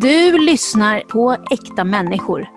Du lyssnar på äkta människor.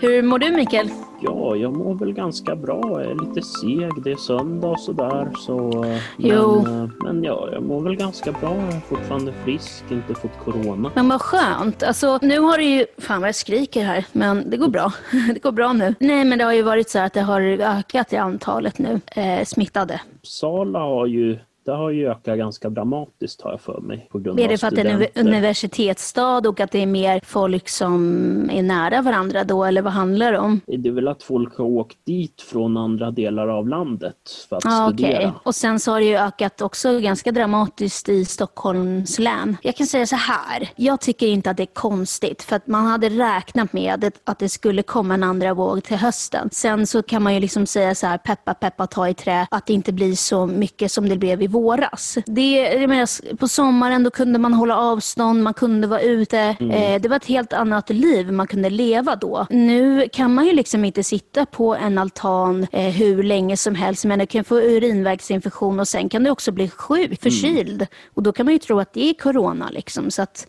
Hur mår du Mikael? Ja, jag mår väl ganska bra. Jag är lite seg. Det är söndag och sådär. Så, men, eh, men ja, jag mår väl ganska bra. Jag är fortfarande frisk, inte fått corona. Men vad skönt. Alltså, nu har det ju... Fan vad jag skriker här, men det går bra. Det går bra nu. Nej, men det har ju varit så att det har ökat i antalet nu eh, smittade. Sala har ju, det har ju ökat ganska dramatiskt har jag för mig. På grund Är det för att det är en universitetsstad och att det är mer folk som är nära varandra då, eller vad handlar det om? Det är väl att folk har åkt dit från andra delar av landet för att okej. studera. Och sen så har det ju ökat också ganska dramatiskt i Stockholms län. Jag kan säga så här, jag tycker inte att det är konstigt för att man hade räknat med att det, att det skulle komma en andra våg till hösten. Sen så kan man ju liksom säga så här, peppa peppa ta i trä, att det inte blir så mycket som det blev i våras. Det, menar, på sommaren då kunde man hålla avstånd, man kunde vara ute. Eh, det var ett helt annat liv man kunde leva då. Nu kan man ju liksom inte sitta på en altan eh, hur länge som helst, men du kan få urinvägsinfektion och sen kan du också bli sjuk, förkyld. Och då kan man ju tro att det är corona. Liksom. Så att,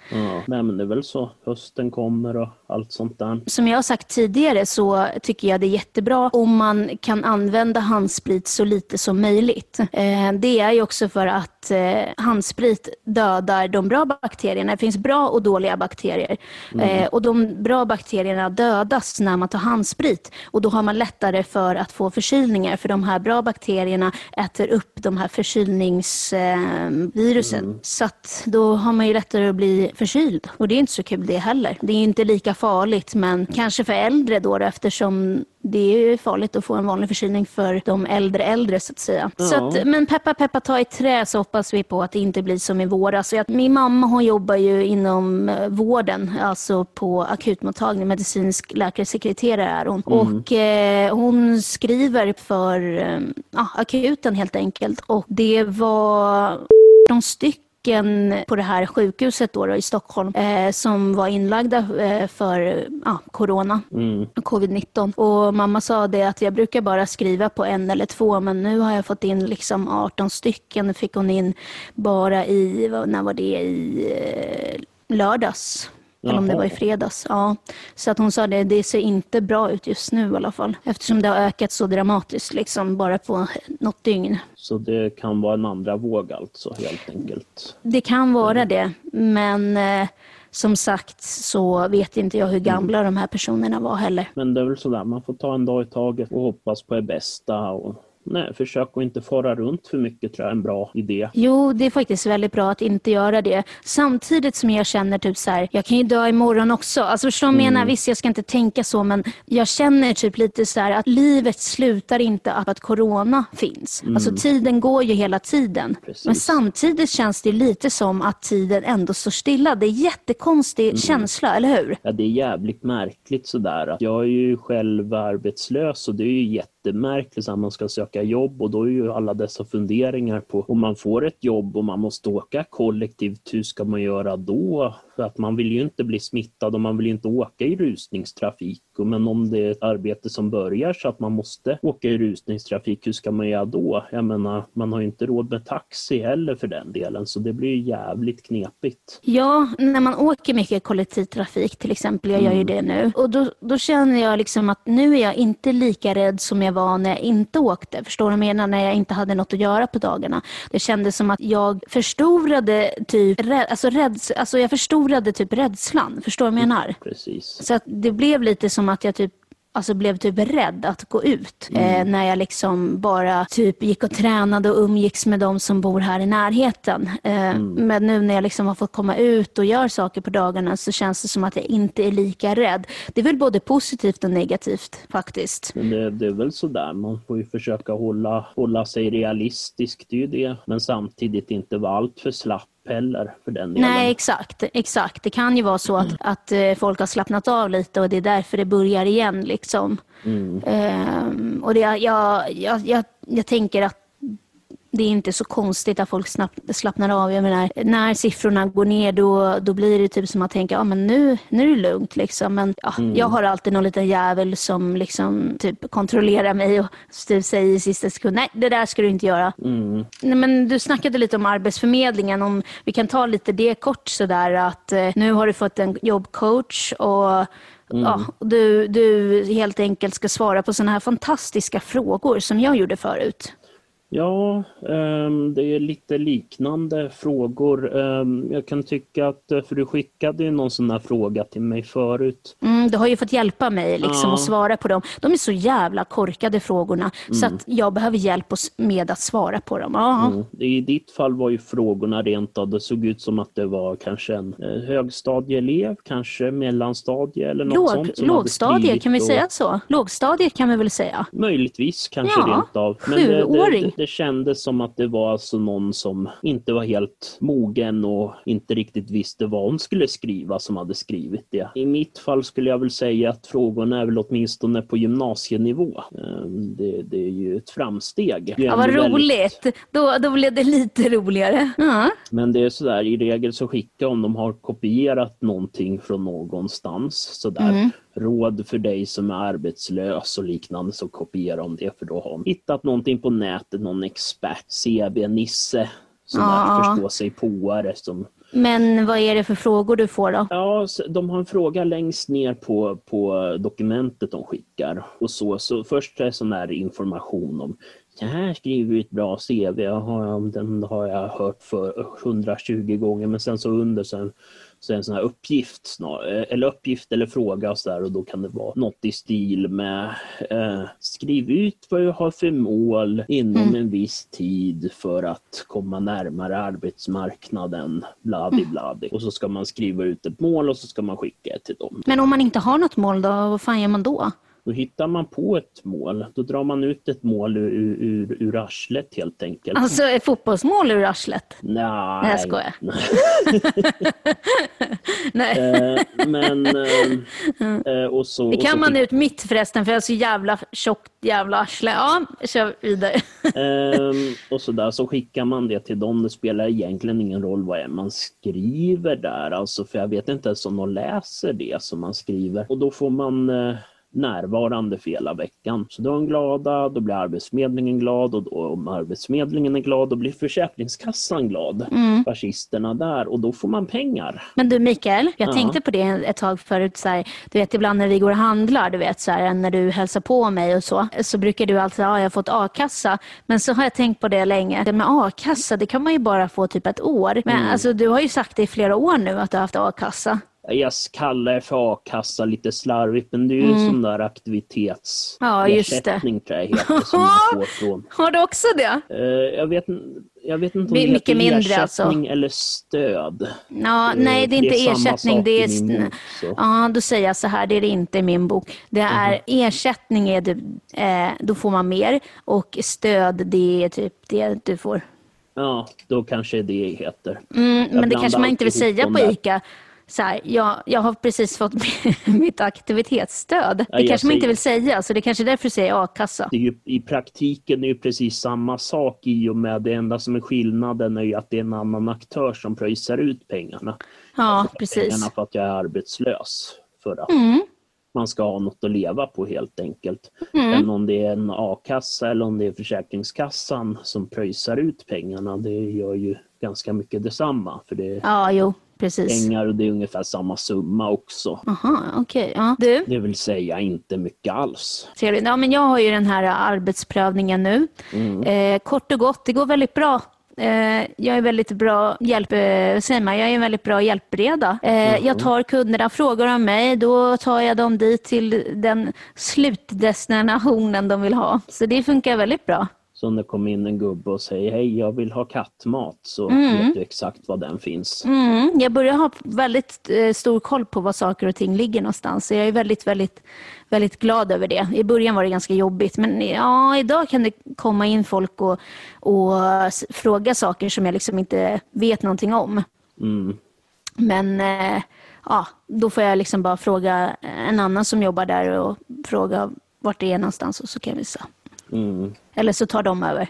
Ja, men det är väl så. Hösten kommer och allt sånt där. som jag har sagt tidigare så tycker jag det är jättebra om man kan använda handsprit så lite som möjligt. Eh, det är ju också för att eh, handsprit dödar de bra bakterierna. Det finns bra och dåliga bakterier. Eh, och de bra bakterierna dödas när man tar handsprit. Och då har man lättare för att få förkylningar för de här bra bakterierna äter upp de här förkylningsvirusen. Så att då har man ju lättare att bli förkyld. Och det är inte så kul det heller. Det är inte lika farligt men kanske för äldre då, då eftersom det är ju farligt att få en vanlig förkylning för de äldre äldre så att säga. Så Ja. att, men peppa peppa ta i trä så hoppas vi på att det inte blir som i våras. Så min mamma hon jobbar ju inom eh, vården, alltså på akutmottagning, medicinsk läkarsekreterare är hon. Och eh, hon skriver för eh, akuten helt enkelt. Och det var de stycken på det här sjukhuset då, då i Stockholm eh, som var inlagda eh, för ja, corona, covid-19. Och mamma sa det att jag brukar bara skriva på en eller två men nu har jag fått in liksom 18 stycken. fick hon in bara i, när var det, i eh, lördags. Eller om det Jaha. var i fredags. Ja. Så att hon sa det, det ser inte bra ut just nu i alla fall. Eftersom det har ökat så dramatiskt liksom bara på något dygn. Så det kan vara en andra våg alltså helt enkelt. Det kan vara det, men eh, som sagt så vet inte jag hur gamla de här personerna var heller. Men det är väl sådär, man får ta en dag i taget och hoppas på det bästa. Och, nej, försök att inte fara runt för mycket tror jag är en bra idé. Jo, det är faktiskt väldigt bra att inte göra det. Samtidigt som jag känner typ så här, jag kan ju dö imorgon också. Alltså förstår du jag menar? Visst, jag ska inte tänka så, men jag känner typ lite så här att livet slutar inte av att corona finns. Alltså tiden går ju hela tiden. Precis. Men samtidigt känns det lite som att tiden ändå står stilla. Det är jättekonstig känsla, eller hur? Ja, det är jävligt märkligt sådär. Jag är ju själv arbetslös och det är ju jättemärkligt så här, man ska söka jobb och då är ju alla dessa funderingar på om man får ett jobb och man måste åka kollektivt, hur ska man göra då? För att man vill ju inte bli smittad och man vill inte åka i rusningstrafik. Men om det är ett arbete som börjar så att man måste åka i rusningstrafik, hur ska man göra då? Jag menar, man har ju inte råd med taxi heller för den delen, så det blir ju jävligt knepigt. Ja, när man åker mycket kollektivtrafik till exempel, jag gör ju det nu. Och då, då känner jag liksom att nu är jag inte lika rädd som jag var när jag inte åkte. Förstår du vad jag menar? När jag inte hade något att göra på dagarna. Det kändes som att jag förstorade typ, rädd, alltså, räds, alltså jag förstorade typ rädslan. Förstår du vad jag menar? Precis. Så att det blev lite som att jag typ Alltså blev typ rädd att gå ut eh, när jag liksom bara typ gick och tränade och umgicks med de som bor här i närheten. Eh, Men nu när jag liksom har fått komma ut och gör saker på dagarna så känns det som att jag inte är lika rädd. Det är väl både positivt och negativt faktiskt. Men det, det är väl sådär, man får ju försöka hålla, hålla sig realistisk, det är ju det. Men samtidigt inte vara allt för slapp heller för den delen. Nej, exakt. exakt. Det kan ju vara så att, att eh, folk har slappnat av lite och det är därför det börjar igen. Liksom. Ehm, och det, jag, jag, jag, jag tänker att det är inte så konstigt att folk snabbt, slappnar av. Jag menar, när siffrorna går ner då, då blir det typ som att tänka, ja men nu, nu är det lugnt liksom. Men ja, mm. jag har alltid någon liten jävel som liksom typ kontrollerar mig och typ säger i sista sekund, nej det där ska du inte göra. Mm. Nej, men du snackade lite om Arbetsförmedlingen, om vi kan ta lite det kort sådär att eh, nu har du fått en jobbcoach och Mm. Ja, du, du helt enkelt ska svara på sådana här fantastiska frågor som jag gjorde förut. Ja, ehm, det är lite liknande frågor. Ehm, jag kan tycka att, eh, för du skickade ju någon sån här fråga till mig förut. Mm, du har ju fått hjälpa mig liksom ja. att svara på dem. De är så jävla korkade frågorna mm. så att jag behöver hjälp med att svara på dem. Mm. I ditt fall var ju frågorna rent av, det såg ut som att det var kanske en eh, högstadieelev, kanske mellanstadie eller något Låg, sånt. Lågstadie, kan vi och... säga så? Lågstadie kan vi väl säga? Möjligtvis, kanske ja, rent av. Men sjuåring. Det, det, det kändes som att det var alltså någon som inte var helt mogen och inte riktigt visste vad hon skulle skriva som hade skrivit det. I mitt fall skulle jag väl säga att frågorna är väl åtminstone på gymnasienivå. Ehm, det, det är ju ett framsteg. Ja, vad roligt! Väldigt... Då, då blev det lite roligare. Mm. Men det är sådär, i regel så skickar om de har kopierat någonting från någonstans sådär. Mm råd för dig som är arbetslös och liknande så kopiera om det för då har de hittat någonting på nätet, någon expert, CB-Nisse som ja. där förstår sig påare som men vad är det för frågor du får då? Ja, de har en fråga längst ner på, på dokumentet de skickar. Och så, så först är sån här information om så här skriver du ett bra CV, den har jag hört för 120 gånger men sen så under sen så en sån här uppgift, snar, eller uppgift eller fråga och, så där, och då kan det vara något i stil med eh, skriv ut vad du har för mål inom mm. en viss tid för att komma närmare arbetsmarknaden, bladi mm. bladi. Och så ska man skriva ut ett mål och så ska man skicka det till dem. Men om man inte har något mål då, vad fan gör man då? Då hittar man på ett mål. Då drar man ut ett mål ur, ur, ur arslet helt enkelt. Alltså ett fotbollsmål ur arslet? Nej. Nej, jag skojar. Nej. eh, men, eh, eh, och så, det kan så man ut mitt förresten, för jag har så jävla tjockt jävla arsle. Ja, kör vidare. eh, och så där så skickar man det till dem. Det spelar egentligen ingen roll vad är man skriver där. Alltså, för jag vet inte ens om de läser det som man skriver. Och då får man eh, närvarande för hela veckan. Så då är de glada, då blir Arbetsförmedlingen glad och då, om Arbetsförmedlingen är glad, då blir Försäkringskassan glad. Mm. Fascisterna där och då får man pengar. Men du Mikael, jag ja. tänkte på det ett tag förut. Så här, du vet ibland när vi går och handlar, du vet så här, när du hälsar på mig och så, så brukar du alltid säga, ja jag har fått a-kassa. Men så har jag tänkt på det länge. Det med a-kassa, det kan man ju bara få typ ett år. Men mm. alltså, du har ju sagt det i flera år nu att du har haft a-kassa jag kallar det för a-kassa lite slarvigt, men det är ju mm. sån där aktivitetsersättning ja, tror jag heter, som man får från. Har du också det? Uh, jag, vet, jag vet inte om det heter mindre, alltså. ersättning alltså. eller stöd. Ja, uh, nej, det är inte det är ersättning. Det är, bok, ja, då säger jag så här, det är det inte i min bok. Det är mm. ersättning, är det, eh, då får man mer och stöd, det är typ det du får. Ja, då kanske det heter. Mm, men det kanske man inte vill säga på ICA så här, jag, jag har precis fått mitt aktivitetsstöd. Det ja, kanske man inte vill säga, så det är kanske är därför du säger a-kassa. Ju, I praktiken är det precis samma sak i och med det enda som är skillnaden är ju att det är en annan aktör som pröjsar ut pengarna. Ja, precis. Pengarna för att jag är arbetslös. För att mm. man ska ha något att leva på helt enkelt. Mm. Än om det är en a-kassa eller om det är Försäkringskassan som pröjsar ut pengarna. Det gör ju ganska mycket detsamma. För det, ja, jo Precis. pengar och det är ungefär samma summa också. Aha, okay. ja. du? Det vill säga inte mycket alls. Trevligt. Ja, men jag har ju den här arbetsprövningen nu. Mm. Eh, kort och gott, det går väldigt bra. Eh, jag är väldigt bra hjälp, eh, säger man, jag är en väldigt bra hjälpreda. Mm. Jag tar kunderna frågor om mig, då tar jag dem dit till den slutdestinationen de vill ha. Så det funkar väldigt bra. Så när det kommer in en gubbe och säger hej jag vill ha kattmat så mm. vet du exakt var den finns. Mm. Jag börjar ha väldigt eh, stor koll på var saker och ting ligger någonstans. Så jag är väldigt, väldigt, väldigt glad över det. I början var det ganska jobbigt men ja, idag kan det komma in folk och, och fråga saker som jag liksom inte vet någonting om. Mm. Men eh, ja, då får jag liksom bara fråga en annan som jobbar där och fråga vart det är någonstans och så kan vi visa. Eller så tar de över.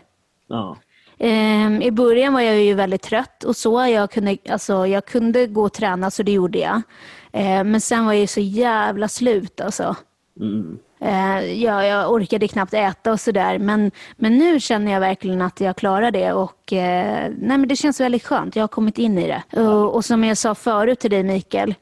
Ja. Eh, I början var jag ju väldigt trött och så. Jag kunde, alltså, jag kunde gå och träna så det gjorde jag. Eh, men sen var jag så jävla slut alltså. Mm. Eh, ja, jag orkade knappt äta och sådär. Men, men nu känner jag verkligen att jag klarar det. Och, eh, nej, men det känns väldigt skönt. Jag har kommit in i det. Och, och som jag sa förut till dig Mikael,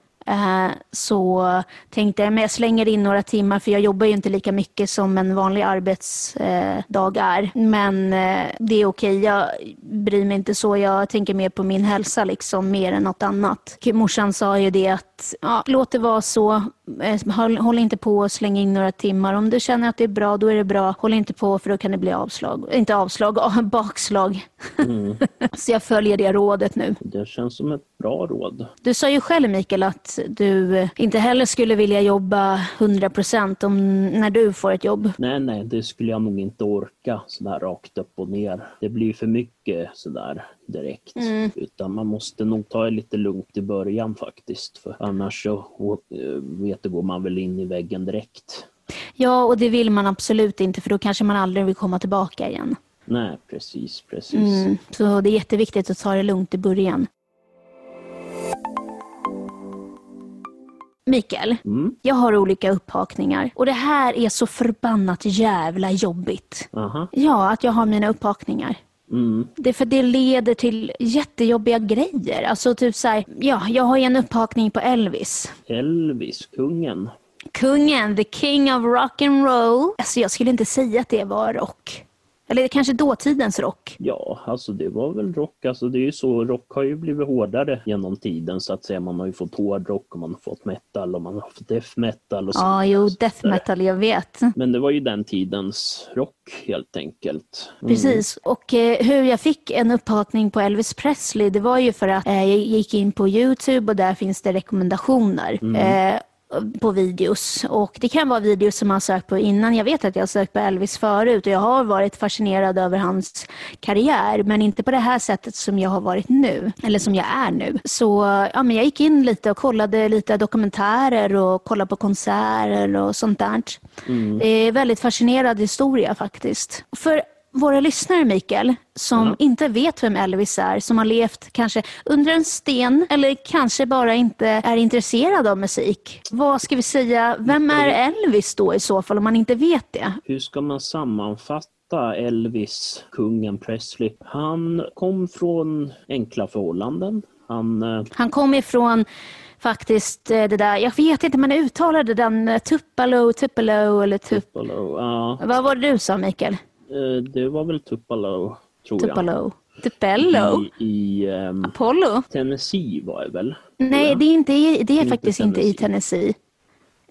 så tänkte jag, men jag slänger in några timmar för jag jobbar ju inte lika mycket som en vanlig arbetsdag är. Men eh, det är okej, jag bryr mig inte så. Jag tänker mer på min hälsa liksom, mer än något annat. Morsan sa ju det att ja, låt det vara så. Eh, håll, håll inte på och släng in några timmar. Om du känner att det är bra, då är det bra. Håll inte på för då kan det bli avslag. Inte avslag, bakslag. Mm. så jag följer det rådet nu. Det känns som ett bra råd. Du sa ju själv Mikael att du inte heller skulle vilja jobba 100% om, när du får ett jobb. Nej, nej, det skulle jag nog inte orka sådär rakt upp och ner. Det blir för mycket sådär direkt. Mm. Utan man måste nog ta det lite lugnt i början faktiskt. För annars så eh, vet du, går man väl in i väggen direkt. Ja, och det vill man absolut inte för då kanske man aldrig vill komma tillbaka igen. Nej, precis, precis. Mm, så det är jätteviktigt att ta det lugnt i början. Mikael, mm. jag har olika upphakningar och det här är så förbannat jävla jobbigt. Aha. Ja, att jag har mina upphakningar. Mm. Det är för det leder till jättejobbiga grejer. Alltså typ så här, ja, jag har ju en upphakning på Elvis. Elvis, kungen. Kungen, the king of rock and roll. Alltså jag skulle inte säga att det var rock. Eller kanske dåtidens rock? Ja, alltså det var väl rock. Alltså det är ju så, rock har ju blivit hårdare genom tiden så att säga. Man har ju fått hårdrock och man har fått metal och man har fått death metal. Och. Ja, jo, death metal, jag vet. Men det var ju den tidens rock helt enkelt. Mm. Precis, och eh, hur jag fick en upphakning på Elvis Presley, det var ju för att eh, jag gick in på Youtube och där finns det rekommendationer. Mm. Eh, på videos. Och det kan vara videos som man sökt på innan. Jag vet att jag sökt på Elvis förut och jag har varit fascinerad över hans karriär men inte på det här sättet som jag har varit nu, eller som jag är nu. Så ja, men jag gick in lite och kollade lite dokumentärer och kollade på konserter och sånt där. Mm. Det är väldigt fascinerad historia faktiskt. För våra lyssnare, Mikael, som mm. inte vet vem Elvis är, som har levt kanske under en sten eller kanske bara inte är intresserad av musik. Vad ska vi säga, vem är Elvis då i så fall om man inte vet det? Hur ska man sammanfatta Elvis, kungen Presley? Han kom från enkla förhållanden. Han, eh, Han kom ifrån faktiskt eh, det där, jag vet inte, man uttalade den eh, Tupalo, Tupelo eller Tup... Tupalo, ja. Vad var det du sa Mikael? Eh, det var väl Tupelo, tror Tupelo. jag. Tupelo? I, i um, Apollo? Tennessee var det väl? Nej, det är, inte i, det är inte faktiskt Tennessee. inte i Tennessee.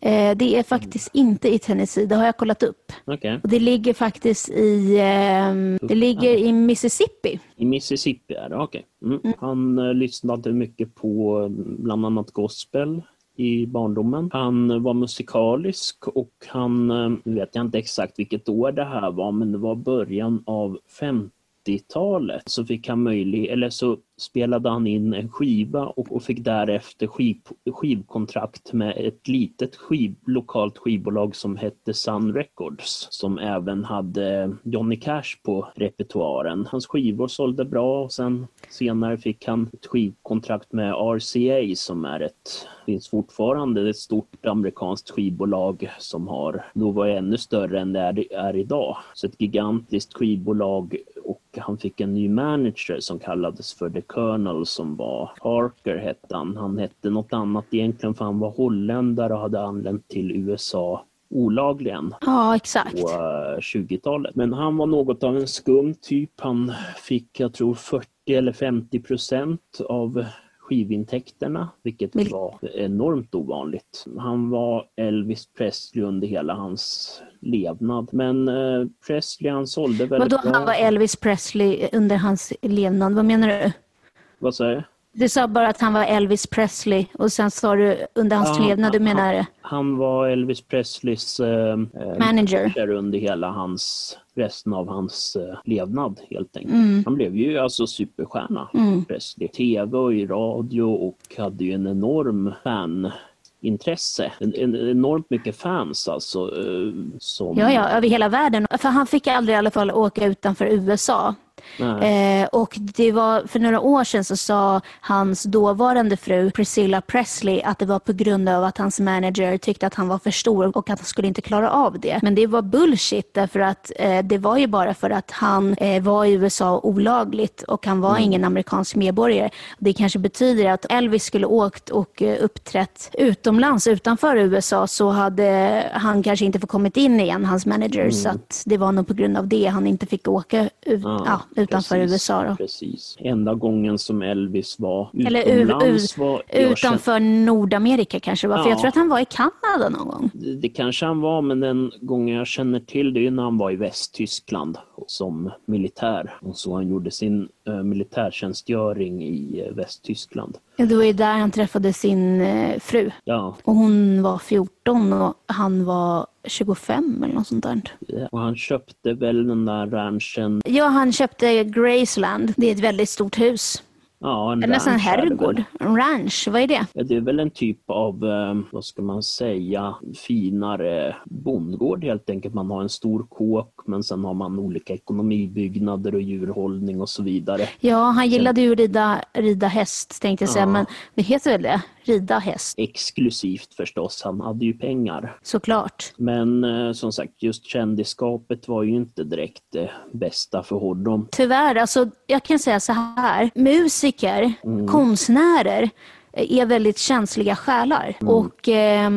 Eh, det är faktiskt mm. inte i Tennessee, det har jag kollat upp. Okay. Och det ligger faktiskt i, eh, det ligger i Mississippi. I Mississippi är det, okej. Okay. Mm. Mm. Han uh, lyssnade mycket på mm, bland annat gospel i barndomen. Han var musikalisk och han, eh, nu vet jag inte exakt vilket år det här var, men det var början av 50-talet så fick han möjlighet, eller så spelade han in en skiva och, och fick därefter skiv, skivkontrakt med ett litet skiv, lokalt skivbolag som hette Sun Records som även hade Johnny Cash på repertoaren. Hans skivor sålde bra och sen senare fick han ett skivkontrakt med RCA som är ett, finns fortfarande ett stort amerikanskt skivbolag som har, då var ännu större än det är, är idag. Så ett gigantiskt skivbolag och han fick en ny manager som kallades för The Colonel som var Parker hette han. Han hette något annat egentligen för han var holländare och hade anlänt till USA olagligen. Ja, exakt. På 20-talet. Eh, Men han var något av en skum typ. Han fick, jag tror, 40 eller 50 procent av skivintäkterna, vilket Vil var enormt ovanligt. Han var Elvis Presley under hela hans levnad. Men eh, Presley han sålde väldigt Vadå, bra. han var Elvis Presley under hans levnad? Vad menar du? Vad säger du? Du sa bara att han var Elvis Presley och sen sa du under hans ja, levnad, du menar det? Han var Elvis Presleys eh, eh, manager under hela hans, resten av hans eh, levnad helt enkelt. Mm. Han blev ju alltså superstjärna, mm. Presley. TV och i radio och hade ju en enorm fan intresse. En, en, enormt mycket fans alltså. Eh, som... Ja, ja, över hela världen. För han fick aldrig i alla fall åka utanför USA. Eh, och det var, för några år sedan så sa hans dåvarande fru Priscilla Presley att det var på grund av att hans manager tyckte att han var för stor och att han skulle inte klara av det. Men det var bullshit därför att eh, det var ju bara för att han eh, var i USA olagligt och han var mm. ingen amerikansk medborgare. Det kanske betyder att Elvis skulle åkt och eh, uppträtt utomlands utanför USA så hade han kanske inte fått kommit in igen, hans manager. Mm. Så att det var nog på grund av det han inte fick åka ut, ja, ja, utanför precis, USA. Då. Precis. Enda gången som Elvis var utomlands Eller, var... Utanför Nordamerika kanske var, ja. för jag tror att han var i Kanada någon gång. Det, det, kanske han var, men den gången jag känner till det är när han var i Västtyskland som militär. Och så han gjorde sin militärtjänstgöring i uh, Västtyskland. Det var ju där han träffade sin uh, fru. Ja. Och hon var 14 och han var 25 eller något sånt där. Ja, och han köpte väl den där ranchen? Ja, han köpte Graceland. Det är ett väldigt stort hus. Ja, en Nästan en herrgård. En ranch, vad är det? Ja, det är väl en typ av, eh, vad ska man säga, finare bondgård helt enkelt. Man har en stor kåk men sen har man olika ekonomibyggnader och djurhållning och så vidare. Ja, han gillade ju rida, rida häst tänkte jag säga, ja. men det heter väl det? Rida häst. Exklusivt förstås, han hade ju pengar. Såklart. Men eh, som sagt, just kändisskapet var ju inte direkt det bästa för honom. Tyvärr, alltså jag kan säga så här. Musiker, mm. konstnärer är väldigt känsliga själar. Mm. Och eh,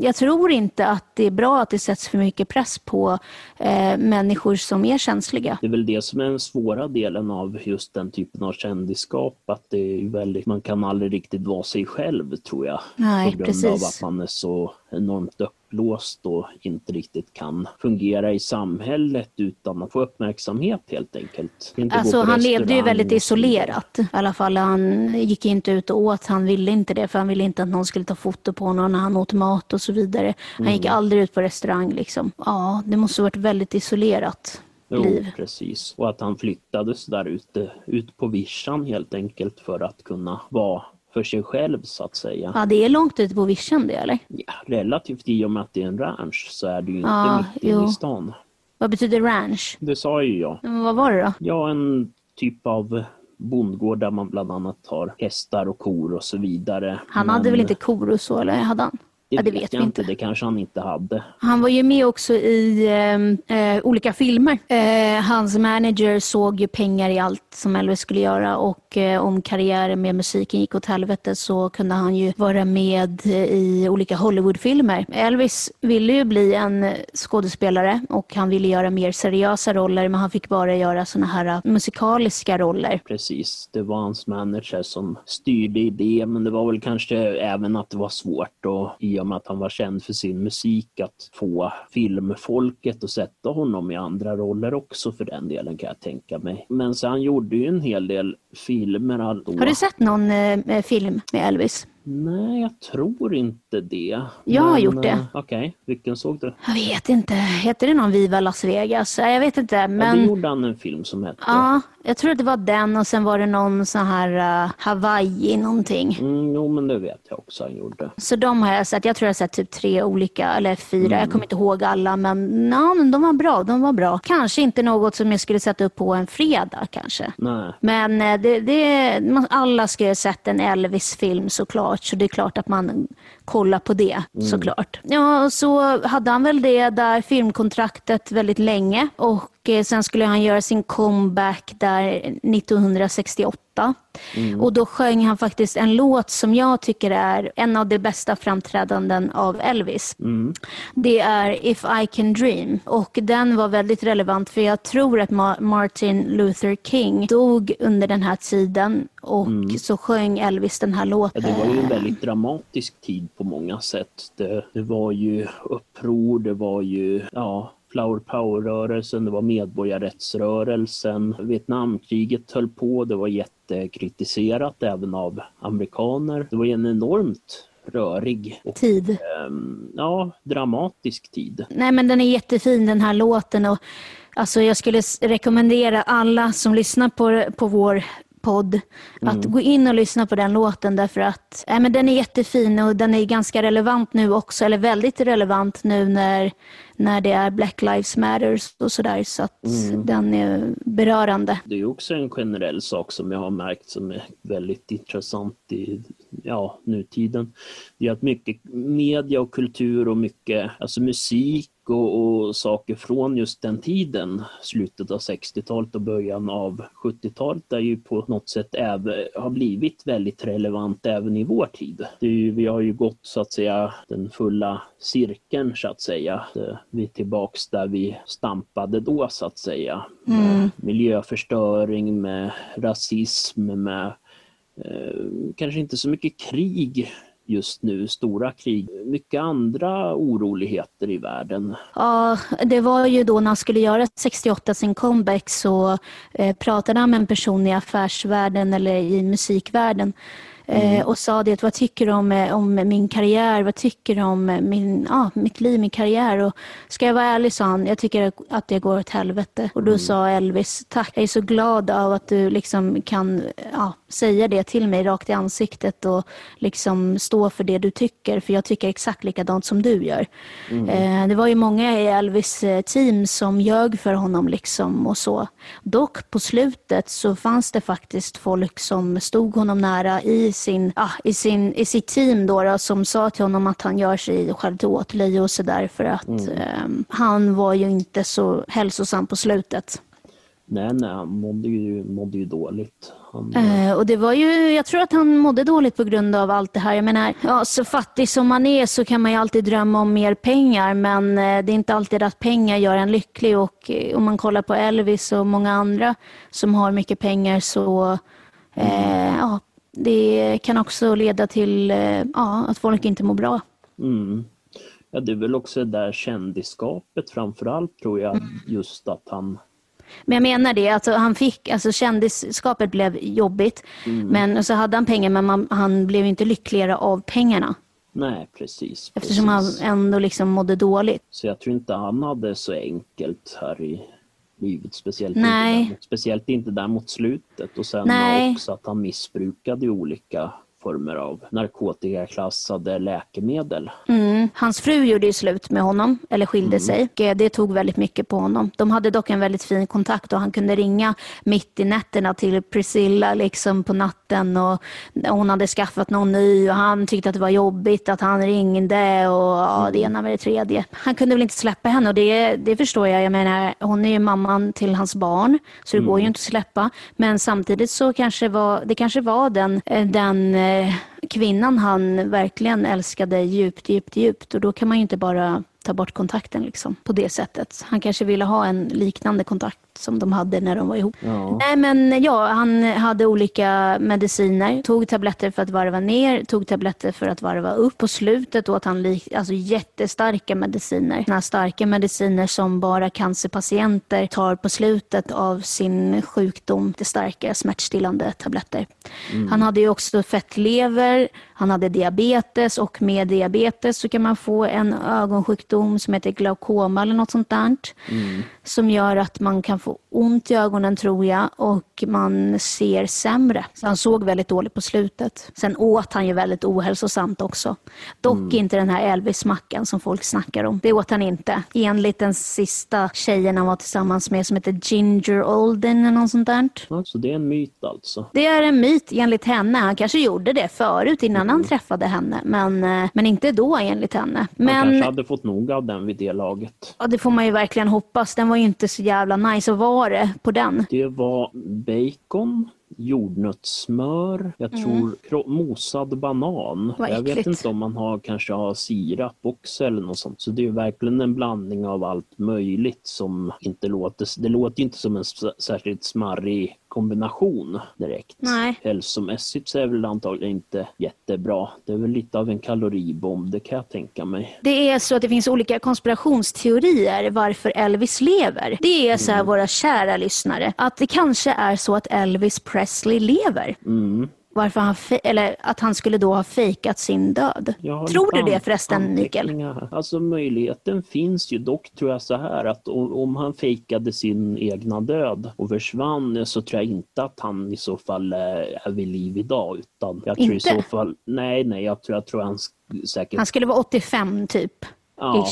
jag tror inte att det är bra att det sätts för mycket press på eh, människor som är känsliga. Det är väl det som är den svåra delen av just den typen av kändisskap. Att det är väldigt, man kan aldrig riktigt vara sig själv tror jag. Nej, på grund precis. av att man är så enormt öppen fastlåst och inte riktigt kan fungera i samhället utan att få uppmärksamhet helt enkelt. Inte alltså han levde ju väldigt isolerat. I alla fall han gick inte ut och åt, han ville inte det för han ville inte att någon skulle ta foto på honom när han åt mat och så vidare. Han gick mm. aldrig ut på restaurang liksom. Ja, det måste ha varit väldigt isolerat. Jo, precis. Och att han flyttade så där ute, ut på vischan helt enkelt för att kunna vara för sig själv så att säga. Ja, det är långt ute på vischan det eller? Ja, relativt i och med att det är en ranch så är det ju inte ja, mitt inne i stan. Vad betyder ranch? Det sa ju jag. Men vad var det då? Ja, en typ av bondgård där man bland annat har hästar och kor och så vidare. Han Men... hade väl inte kor och så, eller hade han? Det, ja, det vet, vi inte. Det kanske han inte hade. Han var ju med också i eh, eh, olika filmer. Eh, hans manager såg ju pengar i allt som Elvis skulle göra och eh, om karriären med musiken gick åt helvete så kunde han ju vara med i olika Hollywoodfilmer. Elvis ville ju bli en skådespelare och han ville göra mer seriösa roller men han fick bara göra såna här eh, musikaliska roller. Precis, det var hans manager som styrde i det men det var väl kanske även att det var svårt och med att han var känd för sin musik att få filmfolket att sätta honom i andra roller också för den delen kan jag tänka mig. Men så han gjorde ju en hel del filmer. Har du sett någon eh, film med Elvis? Nej, jag tror inte det. Jag har gjort det. Eh, okej, okay. vilken såg du? Jag vet inte. Heter det någon Viva Las Vegas? Jag vet inte. Men... Ja, det gjorde han en film som hette. Ja, jag tror att det var den och sen var det någon sån här uh, Hawaii någonting. Mm, jo, men det vet jag också han gjorde. Så de har jag sett. Jag tror jag har sett typ tre olika, eller fyra. Mm. Jag kommer inte ihåg alla, men, na, men de var bra. De var bra. Kanske inte något som jag skulle sätta upp på en fredag kanske. Nej. Men eh, det, det, alla ska ha sett en Elvis-film såklart, så det är klart att man kollar på det mm. såklart. Ja, så hade han väl det där filmkontraktet väldigt länge och sen skulle han göra sin comeback där 1968. Mm. Och då sjöng han faktiskt en låt som jag tycker är en av de bästa framträdanden av Elvis. Mm. Det är If I Can Dream. Och den var väldigt relevant för jag tror att Martin Luther King dog under den här tiden och mm. så sjöng Elvis den här låten. Ja, det var ju en väldigt dramatisk tid på många sätt. Det, det var ju uppror, det var ju ja, Flower Power-rörelsen, det var medborgarrättsrörelsen. Vietnamkriget höll på, det var jättekritiserat även av amerikaner. Det var en enormt rörig och, tid. Um, ja, dramatisk tid. Nej men den är jättefin den här låten och alltså jag skulle rekommendera alla som lyssnar på, på vår podd att mm. gå in och lyssna på den låten därför att äh, men den är jättefin och den är ganska relevant nu också, eller väldigt relevant nu när när det är Black Lives Matter och sådär. Så att mm. den är berörande. Det är också en generell sak som jag har märkt som är väldigt intressant i ja, nutiden. Det är att mycket media och kultur och mycket alltså musik och, och, saker från just den tiden, slutet av 60-talet och början av 70-talet, är ju på något sätt även, har blivit väldigt relevant även i vår tid. Ju, vi har ju gått så att säga den fulla cirkeln så att säga. Vi är tillbaks där vi stampade då så att säga. Med mm. miljöförstöring, med rasism, med eh, kanske inte så mycket krig just nu, stora krig, mycket andra oroligheter i världen. Ja, det var ju då när han skulle göra 68 sin comeback så eh, pratade han med en person i affärsvärlden eller i musikvärlden Mm. Eh, och sa det, vad tycker du om, eh, om min karriär? Vad tycker du om min, ah, mitt liv, min karriär? Och ska jag vara ärlig, sa han, jag tycker att det går åt helvete. Och då mm. sa Elvis, tack, jag är så glad av att du liksom kan ah, säga det till mig rakt i ansiktet och liksom stå för det du tycker, för jag tycker exakt likadant som du gör. Mm. Eh, det var ju många i Elvis eh, team som ljög för honom liksom och så. Dock på slutet så fanns det faktiskt folk som stod honom nära i sin, ah, i, sin, i sitt team då, då, som sa till honom att han gör sig själv till åtlöje och sådär för att mm. eh, han var ju inte så hälsosam på slutet. Nej, nej, han mådde ju, mådde ju dåligt. Eh, och det var ju, jag tror att han mådde dåligt på grund av allt det här. Jag menar, ja, så fattig som man är så kan man ju alltid drömma om mer pengar men eh, det är inte alltid att pengar gör en lycklig och eh, om man kollar på Elvis och många andra som har mycket pengar så eh, ja, det kan också leda till eh, ja, att folk inte mår bra. Mm. Ja, det är väl också det där kändisskapet framförallt tror jag, mm. just att han men jag menar det, alltså han fick, alltså kändisskapet blev jobbigt, mm. men så hade han pengar men man, han blev inte lyckligare av pengarna. Nej, precis. Eftersom precis. han ändå liksom mådde dåligt. Så jag tror inte han hade så enkelt här i livet. Speciellt, Nej. Inte, där, speciellt inte där mot slutet. Och sen Nej. också att han missbrukade olika former av narkotikaklassade läkemedel. Mm. Hans fru gjorde ju slut med honom, eller skilde mm. sig. Det tog väldigt mycket på honom. De hade dock en väldigt fin kontakt och han kunde ringa mitt i nätterna till Priscilla liksom på natten och hon hade skaffat någon ny och han tyckte att det var jobbigt att han ringde och ja, det ena med det tredje. Han kunde väl inte släppa henne och det, det förstår jag. Jag menar, hon är ju mamman till hans barn så det mm. går ju inte att släppa. Men samtidigt så kanske var, det kanske var den, den eh, Eh, Eh, kvinnan han verkligen älskade djupt, djupt, djupt. Och då kan man ju inte bara ta bort kontakten liksom, på det sättet. Han kanske ville ha en liknande kontakt som de hade när de var ihop. Ja. Nej, men ja, han hade olika mediciner. Tog tabletter för att varva ner, tog tabletter för att varva upp. På slutet åt han alltså jättestarka mediciner. Såna starka mediciner som bara cancerpatienter tar på slutet av sin sjukdom. Det starka smärtstillande tabletter. Mm. Han hade också fettlever, han hade diabetes och med diabetes så kan man få en ögonsjukdom som heter glaukoma eller något sånt där. Mm. Som gör att man kan få ont i ögonen tror jag och man ser sämre. Så han såg väldigt dåligt på slutet. Sen åt han ju väldigt ohälsosamt också. Dock mm. inte den här Elvis-mackan som folk snackar om. Det åt han inte. Enligt den sista tjejen han var tillsammans med som heter Ginger Olden eller något sånt där. Så det är en myt alltså? Det är en myt enligt henne. Han kanske gjorde det förut innan mm. han träffade henne men, eh, men inte då enligt henne. Men, han kanske hade fått nog av den vid det laget. Ja det får man ju verkligen hoppas. Den var ju inte så jävla nice vara var det på den? Det var bacon, jordnötssmör, jag mm. tror mosad banan. Vad jag vet inte om man har, kanske har sirap också eller något sånt. Så det är verkligen en blandning av allt möjligt som inte låter, det låter inte som en särskilt smarrig kombination direkt. Nej. Hälsomässigt så är väl antagligen inte jättebra. Det är väl lite av en kaloribomb, det kan jag tänka mig. Det är så att det finns olika konspirationsteorier varför Elvis lever. Det är så här, mm. våra kära lyssnare, att det kanske är så att Elvis Presley lever. Mm varför han, eller att han skulle då ha fejkat sin död. Tror du det förresten, Mikael? Alltså möjligheten finns ju, dock tror jag så här att om han fejkade sin egna död och försvann så tror jag inte att han i så fall eh, är vid liv idag. Utan jag tror inte? i så fall, nej, nej, jag tror, jag tror han säkert... Han skulle vara 85 typ. Ja,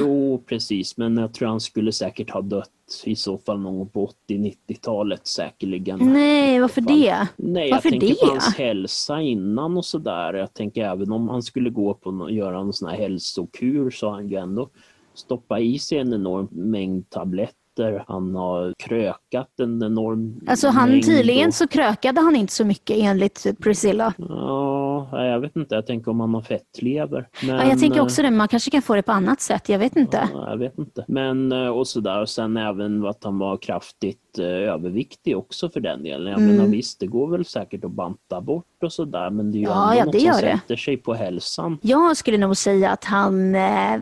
jo precis, men jag tror han skulle säkert ha dött i så fall någon gång på 80-90-talet säkerligen. Nej, varför det? Nej, varför jag tänker det? på hans hälsa innan och sådär. Jag tänker även om han skulle gå på och göra en sån här hälsokur så har han ju ändå stoppa i sig en enorm mängd tabletter han har krökat en enorm Alltså han mängd tydligen och... så krökade han inte så mycket enligt Priscilla. Ja, jag vet inte. Jag tänker om han har fettlever. Men, ja, jag tänker också det, man kanske kan få det på annat sätt. Jag vet inte. Ja, jag vet inte. Men eh, och sådär. Och sen även att han var kraftigt eh, överviktig också för den delen. Jag Mm. menar visst, det går väl säkert att banta bort och sådär. Men det är ju Ja, ändå ja, något som det. sätter sig på hälsan. Jag skulle nog säga att han... Eh,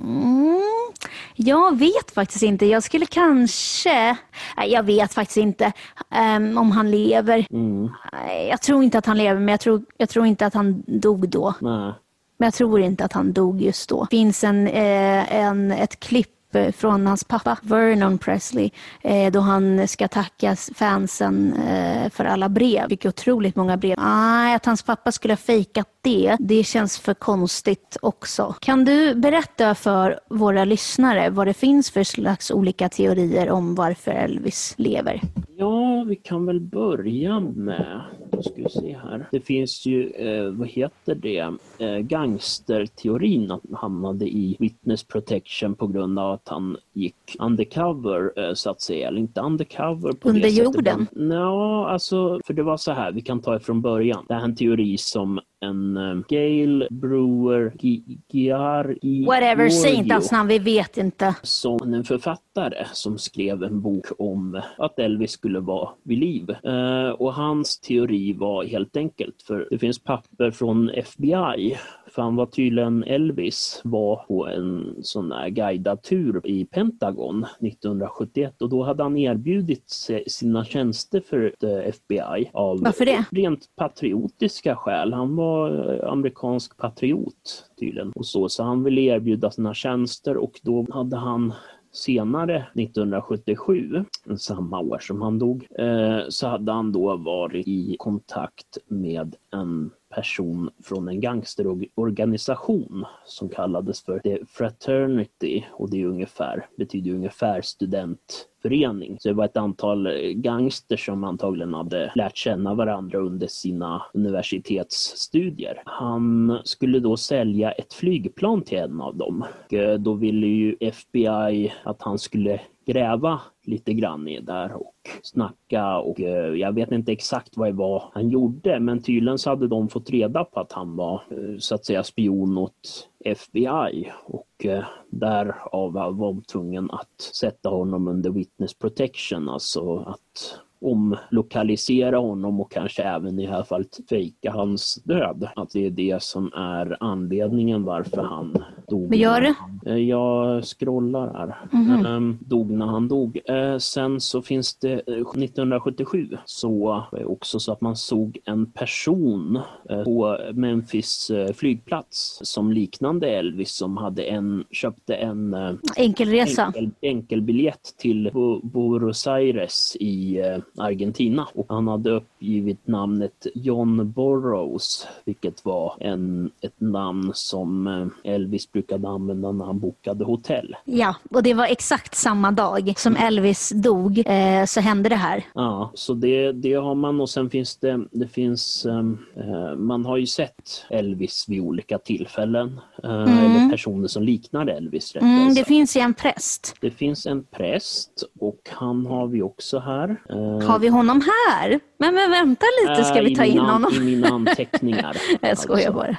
mm, jag vet faktiskt inte. Jag skulle kanske... Nej, jag vet faktiskt inte ehm, om han lever. Mm. Jag tror inte att han lever, men jag tror, jag tror inte att han dog då. Nej. Men jag tror inte att han dog just då. Det finns en, eh, en, ett klipp Eh, från hans pappa Vernon Presley eh, då han ska tacka fansen eh, för alla brev. Fick otroligt många brev. Nej, att hans pappa skulle ha fejkat det, det känns för konstigt också. Kan du berätta för våra lyssnare vad det finns för slags olika teorier om varför Elvis lever? Ja, vi kan väl börja med, då ska se här. Det finns ju, eh, vad heter det, eh, gangsterteorin att han hamnade i witness protection på grund av att han gick undercover eh, så att säga, eller inte undercover på Under det jorden? Ja, alltså, för det var så här, vi kan ta ifrån början. Det här är en teori som en eh, Gail Brewer Gi- Giar Whatever, säg inte hans namn, vi vet inte. som en författare som skrev en bok om att Elvis skulle vara vid liv. Eh, och hans teori var helt enkelt, för det finns papper från FBI, för han var tydligen Elvis, var på en sån här guidad tur i Pentagon 1971 och då hade han erbjudit sina tjänster för eh, FBI av Varför det? rent patriotiska skäl. Han var eh, amerikansk patriot tydligen. Och så, så han ville erbjuda sina tjänster och då hade han senare 1977, samma år som han dog, eh, så hade han då varit i kontakt med en person från en gangsterorganisation som kallades för The Fraternity. Och det är ungefär, betyder ungefär förening. Så det var ett antal eh, gangsters som antagligen hade lärt känna varandra under sina universitetsstudier. Han skulle då sälja ett flygplan till en av dem. Och, eh, Då ville ju FBI att han skulle gräva lite grann i där och snacka och eh, jag vet inte exakt vad det var han gjorde men tydligen så hade de fått reda på att han var så att säga spion åt FBI och eh, därav var de tvungen att sätta honom under witness protection, alltså att omlokalisera honom och kanske även i det här fallet fejka hans död. Att det är det som är anledningen varför han dog. Vad gör du? Eh, Jag scrollar här. Mhm. Ehm, dog när han dog. Eh, sen så finns det eh, 1977 så var det också så att man såg en person eh, på Memphis eh, flygplats som liknande Elvis som hade en, köpte en eh, Enkelresa. enkel, enkelbiljett till Bu- Buenos Aires i eh, Argentina. Och han hade uppgivit namnet John Burroughs, vilket var en, ett namn som eh, Elvis brukade använda när han bokade hotell. Ja, och det var exakt samma dag som Elvis dog eh, så hände det här. Ja, så det, det har man och sen finns det, det finns, ehm, eh, man har ju sett Elvis vid olika tillfällen. Eh, Eller personer som liknar Elvis rättare Mm, det finns ju en präst. Det finns en präst och han har vi också här. Eh, Har vi honom här? Men, men vänta lite, ska vi ta in honom? I mina anteckningar. Jag skojar alltså. bara.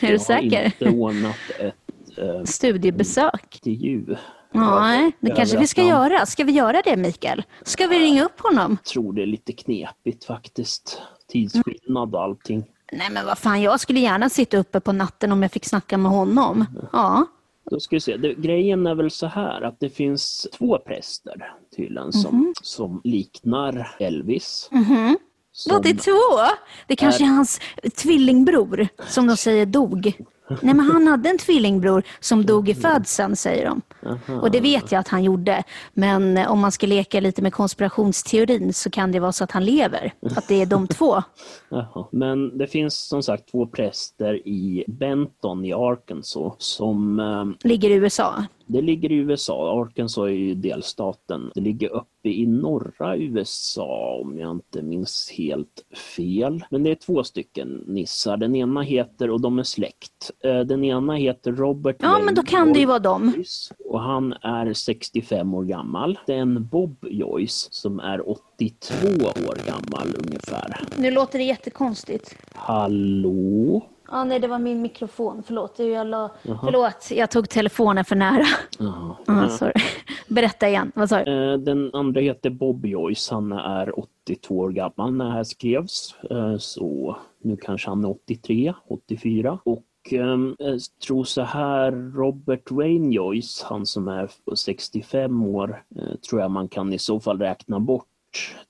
Är du säker? Ordnat ett eh, Studiebesök? intervju. Nej, det kanske vi ska göra. Ska vi göra det, Mikael? Ska vi ringa upp honom? Jag tror det är lite knepigt faktiskt. Tidsskillnad och allting. Nej, men vad fan, jag skulle gärna sitta uppe på natten om jag fick snacka med honom. Ja. Då ska vi se. Det, grejen är väl så här att det finns två präster tydligen som, Mhm. som liknar Elvis. Mhm. Som, Vad, det är två? Det kanske är hans tvillingbror som de säger dog. Nej, men han hade en tvillingbror som dog i födseln, säger de. Aha. Och det vet jag att han gjorde. Men eh, om man ska leka lite med konspirationsteorin så kan det vara så att han lever. Att det är de två. Men det finns som sagt två präster i Benton i Arkansas som eh, Ligger i USA. Det ligger i USA, Arkansas är ju delstaten. Det ligger uppe i norra USA om jag inte minns helt fel. Men det är två stycken nissar. Den ena heter, och de är släkt, eh, den ena heter Robert Ja, men då kan det ju vara dem. Och han är 65 år gammal. Det är en Bob Joyce som är 82 år gammal ungefär. Nu låter det jättekonstigt. Hallå? Ja, nej, det var min mikrofon. Förlåt. Jag, la... Förlåt, jag tog telefonen för nära. Jaha. Ja, sorry. Berätta igen. Vad sa du? Eh, Den andra heter Bob Joyce. Han är 82 år gammal när det här skrevs. Eh, Så nu kanske han är 83, 84. Och ehm, jag tror så här, Robert Wayne Joyce, han som är 65 år, eh, tror jag man kan i så fall räkna bort.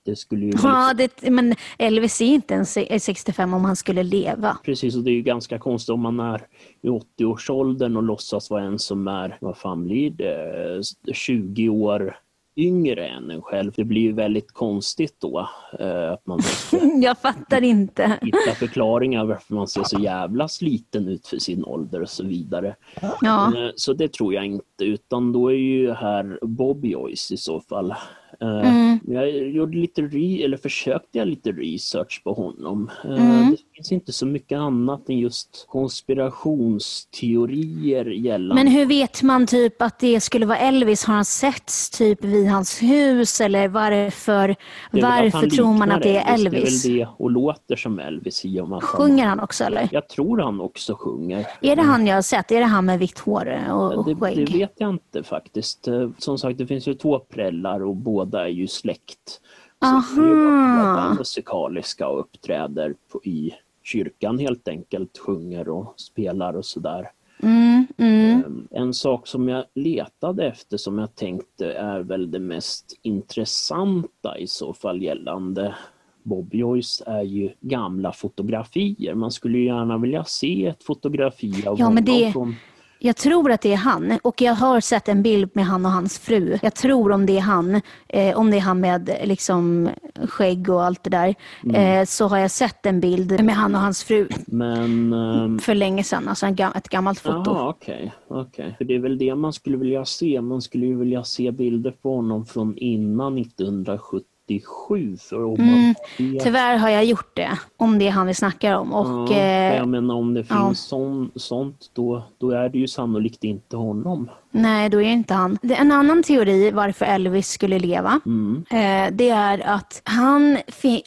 Det skulle ju Ja, det, men Elvis är inte ens är 65 om han skulle leva. Precis, och det är ju ganska konstigt om man är i 80-årsåldern och låtsas vara en som är, vad fan blir det, 20 år yngre än en själv. Det blir ju väldigt konstigt då eh, att man Jag fattar inte. hitta förklaringar varför man ser så jävla sliten ut för sin ålder och så vidare. Ja. Eh, Så det tror jag inte, utan då är ju här Bob Joyce i så fall. Eh, Mm. Jag gjorde lite re- eller försökte jag lite research på honom. Eh, Mm. Det finns inte så mycket annat än just konspirationsteorier gällande Men hur vet man typ att det skulle vara Elvis? Har han setts typ vid hans hus eller varför, varför tror man att det är Elvis? Det är väl det och låter som Elvis i och med Sjunger han också eller? Jag tror han också sjunger. Är det han jag har sett? Är det han med vitt hår och, och Det, det skägg? vet jag inte faktiskt. Eh, Som sagt, det finns ju två prällar och båda är ju släkt. Så Aha. båda musikaliska och uppträder på, i kyrkan helt enkelt, sjunger och spelar och sådär. Mm, mm. Eh, En sak som jag letade efter som jag tänkte är väl det mest intressanta i så fall gällande Bob Joyce är ju gamla fotografier. Man skulle gärna vilja se ett fotografi av Ja, honom det- från jag tror att det är han och jag har sett en bild med han och hans fru. Jag tror om det är han, eh, om det är han med liksom, skägg och allt det där, mm. eh, så har jag sett en bild med han och hans fru. Men, um... För länge sedan, alltså en, ett gammalt foto. Jaha, okej. Okay, okay. För det är väl det man skulle vilja se. Man skulle ju vilja se bilder på honom från innan 1970 87. Så mm, vet... Tyvärr har jag gjort det, om det är han vi snackar om. Och, ja, eh, jag menar om det finns ja. sån, sånt, då, då är det ju sannolikt inte honom. Nej, då är det inte han. En annan teori varför Elvis skulle leva, mm. Eh, det är att han,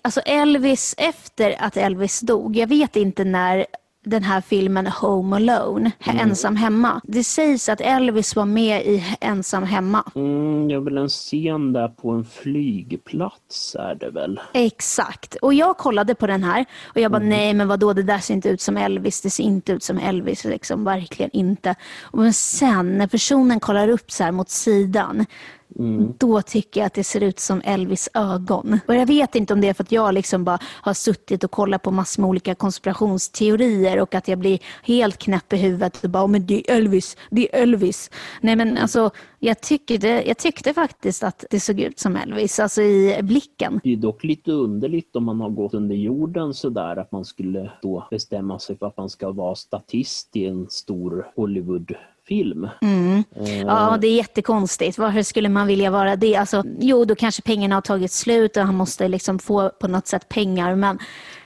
alltså Elvis, efter att Elvis dog, jag vet inte när den här filmen Home Alone, Ensam hemma. Det sägs att Elvis var med i Ensam hemma. Mm, är väl en scen där på en flygplats är det väl? Exakt. Och jag kollade på den här och jag bara, nej men vadå, det där ser inte ut som Elvis, det ser inte ut som Elvis, liksom, verkligen inte. Men sen när personen kollar upp så här mot sidan, då tycker jag att det ser ut som Elvis ögon. Och jag vet inte om det är för att jag liksom bara har suttit och kollat på massor med olika konspirationsteorier och att jag blir helt knäpp i huvudet och bara, "Åh, men det är Elvis, det är Elvis. Nej men alltså, jag tyckte, jag tyckte faktiskt att det såg ut som Elvis, alltså i blicken. Det är dock lite underligt om man har gått under jorden sådär att man skulle då bestämma sig för att man ska vara statist i en stor Hollywoodfilm. Eh, Ja, det är jättekonstigt. Varför skulle man vilja vara det? Alltså, jo, då kanske pengarna har tagit slut och han måste liksom få på något sätt pengar. Men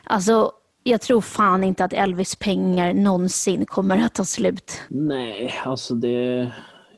alltså, jag tror fan inte att Elvis pengar någonsin kommer att ta slut. Nej, alltså det...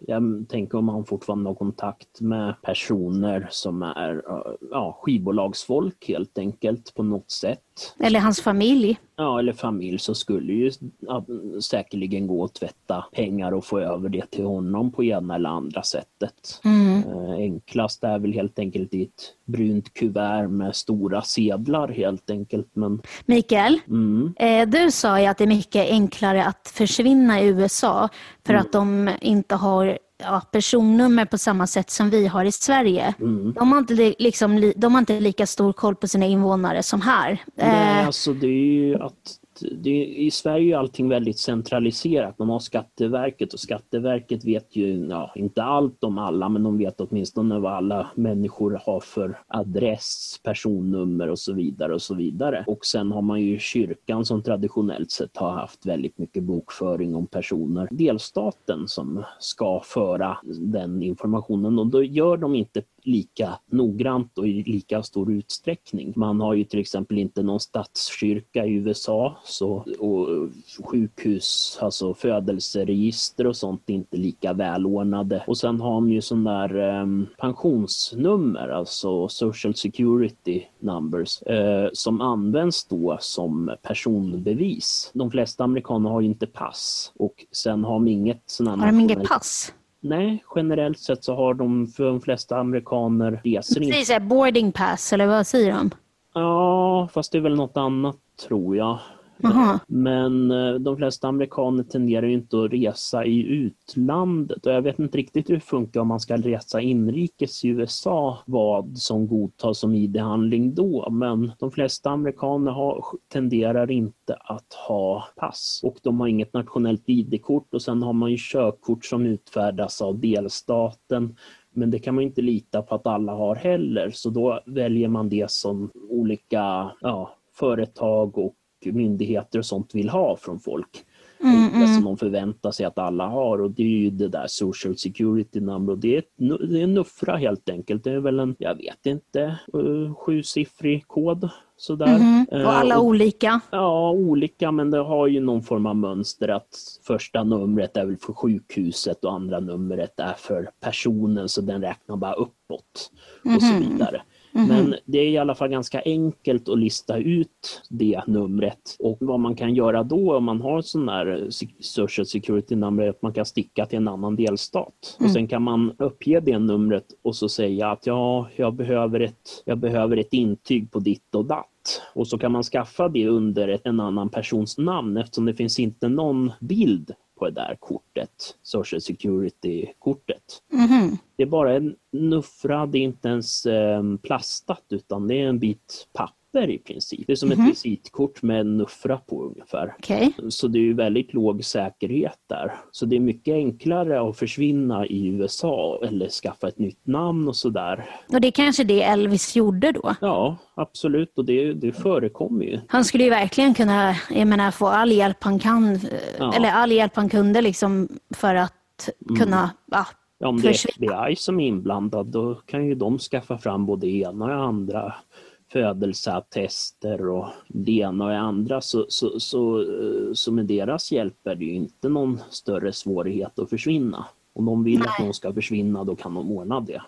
Jag tänker om han fortfarande har kontakt med personer som är eh, ja, skivbolagsfolk helt enkelt på något sätt. Eller hans familj. Ja, eller familj så skulle ju ja, säkerligen gå att tvätta pengar och få över det till honom på ena eller andra sättet. Eh, enklast är väl helt enkelt i ett brunt kuvert med stora sedlar helt enkelt. Men Mikael, mm, eh, du sa ju att det är mycket enklare att försvinna i USA för att de inte har ja, personnummer på samma sätt som vi har i Sverige. De, har inte, li- liksom, li- de har inte lika stor koll på sina invånare som här. Nej, Eh, alltså det är ju att det, i Sverige är allting väldigt centraliserat. Man har Skatteverket och Skatteverket vet ju, ja, inte allt om alla, men de vet åtminstone vad alla människor har för adress, personnummer och så vidare och så vidare. Och sen har man ju kyrkan som traditionellt sett har haft väldigt mycket bokföring om personer. Delstaten som ska föra den informationen och då gör de inte lika noggrant och i lika stor utsträckning. Man har ju till exempel inte någon statskyrka i USA så, och sjukhus, alltså födelseregister och sånt är inte lika välordnade. Och sen har man ju sån där eh, pensionsnummer, alltså social security numbers, eh, som används då som personbevis. De flesta amerikaner har ju inte pass och sen har de inget sån Har de inget pass? Nej, generellt sett så har de för de flesta amerikaner reser inte. Precis, boarding pass eller vad säger de? Ja, fast det är väl något annat tror jag. Aha. Men eh, de flesta amerikaner tenderar inte att resa i utlandet. Och jag vet inte riktigt hur det funkar om man ska resa inrikes i USA vad som godtas som ID-handling då. Men de flesta amerikaner har, tenderar inte att ha pass. Och de har inget nationellt ID-kort och sen har man ju körkort som utfärdas av delstaten. Men det kan man inte lita på att alla har heller. Så då väljer man det som olika ja, företag och myndigheter och sånt vill ha från folk. Mm, mm. Som de förväntar sig att alla har och det är ju det där social security number och det är, det är en nuffra helt enkelt. Det är väl en, jag vet inte, uh, sjusiffrig kod. Sådär. Mm, och alla uh, olika? Ja, olika men det har ju någon form av mönster att första numret är väl för sjukhuset och andra numret är för personen så den räknar bara uppåt och så mhm. vidare. Mm. Men det är i alla fall ganska enkelt att lista ut det numret och vad man kan göra då om man har sån där social security nummer att man kan sticka till en annan delstat mm. och sen kan man uppge det numret och så säga att ja, jag behöver ett, jag behöver ett intyg på ditt och datt och så kan man skaffa det under en annan persons namn eftersom det finns inte någon bild på det där kortet, Social Security-kortet. Mm. Det är bara en nuffra, det är inte ens eh, plastat utan det är en bit papper papper i princip. Det är som mm -hmm. ett mhm. visitkort med en nuffra på ungefär. Okay. Så det är väldigt låg säkerhet där. Så det är mycket enklare att försvinna i USA eller skaffa ett nytt namn och sådär. Och det är kanske det Elvis gjorde då? Ja, absolut och det, det förekommer ju. Han skulle ju verkligen kunna jag menar, få all hjälp han kan, ja. eller all hjälp han kunde liksom för att kunna mm. ja, Ja, om det är FBI som är inblandad då kan ju de skaffa fram både ena och andra födelseattester och det ena och det andra så, så, så, eh, så med deras hjälp är det ju inte någon större svårighet att försvinna. Om de vill Nej. att någon ska försvinna då kan de ordna det.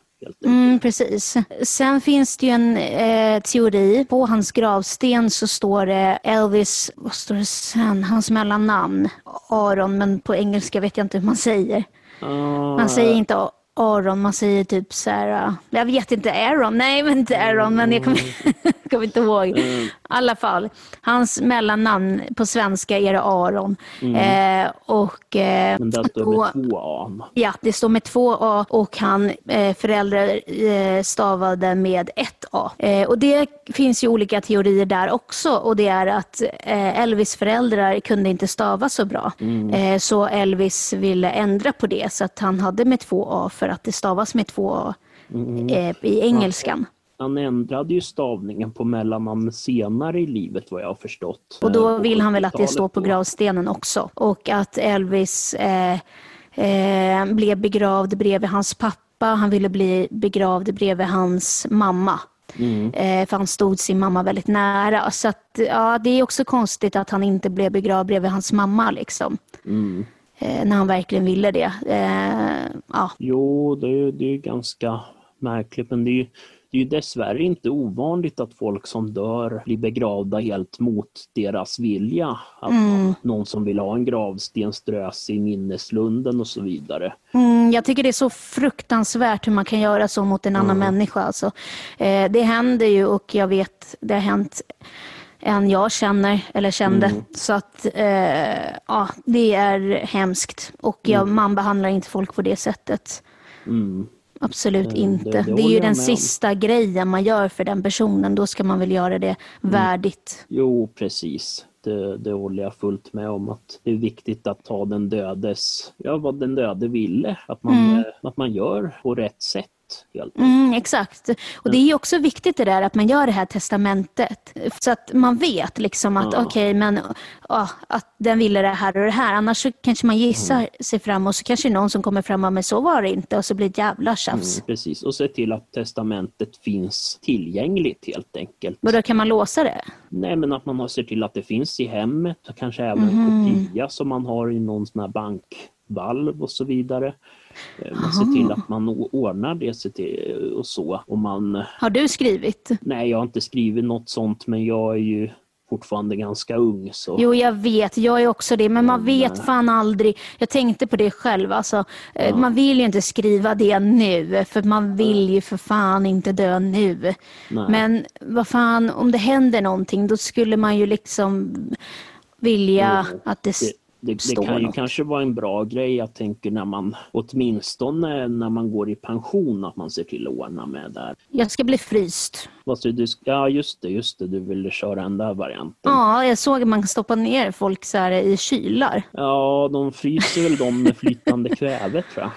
Mm, precis. Sen finns det ju en eh, teori. På hans gravsten så står det Elvis, vad står det sen, hans mellannamn, Aron, men på engelska vet jag inte hur man säger. Uh, man säger inte Aron, man säger typ så här, jag vet inte, Aaron, nej men inte Aaron, men jag kommer, mm kommer inte ihåg. Mm. I alla fall, hans mellannamn på svenska är det Aron. Mm. Eh, och, eh, men det står med två A? Ja, det står med två A och han eh, föräldrar eh, stavade med ett A. Eh, och det finns ju olika teorier där också och det är att eh, Elvis föräldrar kunde inte stava så bra. Mm. så Elvis ville ändra på det så att han hade med två A för att det stavas med två A mm. i engelskan. Han ändrade ju stavningen på mellannamn senare i livet vad jag har förstått. Och då vill han väl att det står på gravstenen också. Och att Elvis eh, eh, blev begravd bredvid hans pappa. Han ville bli begravd bredvid hans mamma. Mm. Eh, för han stod sin mamma väldigt nära. Så att, ja, det är också konstigt att han inte blev begravd bredvid hans mamma. Liksom. Mm eh, när han verkligen ville det. Eh, ja. Jo, det är, det är ganska märkligt men det är, det är ju dessvärre inte ovanligt att folk som dör blir begravda helt mot deras vilja. Att mm. någon som vill ha en gravsten strös i minneslunden och så vidare. Mm, jag tycker det är så fruktansvärt hur man kan göra så mot en annan mm. människa. Alltså. Eh, det händer ju och jag vet, det har hänt än jag känner eller kände. Mm. Så att eh, ja, det är hemskt och jag, mm. man behandlar inte folk på det sättet. Mm. Absolut det, inte. Det, det, det är ju den sista om. grejen man gör för den personen. Då ska man väl göra det mm. värdigt. Jo, precis. det, det håller jag fullt med om att det är viktigt att ta den dödes, ja vad den döde ville, att man, mm. att man gör på rätt sätt. Mm, exakt. Och det är också viktigt det där att man gör det här testamentet. Så att man vet liksom att ja. okej, okay, men ja, att den ville det här och det här. Annars så kanske man gissar mm. sig fram och så kanske någon som kommer fram och men så var det inte och så blir det jävla tjafs. Mm, precis, och se till att testamentet finns tillgängligt helt enkelt. Och då kan man låsa det? Nej, men att man ser till att det finns i hemmet, kanske även en mhm. kopia som man har i någon sån här bankvalv och så vidare. Eh, man ser till att man ordnar det och så. Och man... Har du skrivit? Nej, jag har inte skrivit något sånt men jag är ju fortfarande ganska ung. Så. Jo, jag vet. Jag är också det. Men man vet fan aldrig. Jag tänkte på det själv. Alltså, eh, ja. Man vill ju inte skriva det nu. För man vill ju för fan inte dö nu. Nej. Men vad fan, om det händer någonting då skulle man ju liksom vilja jo, att det, det det, kan ju kanske vara en bra grej, jag tänker när man åtminstone när man går i pension att man ser till att ordna med där. Jag ska bli fryst. Du, ja just det, just det, du ville köra den där varianten. Ja, jag såg att man kan stoppa ner folk så här i kylar. Ja, de fryser väl de med flytande kväve tror jag.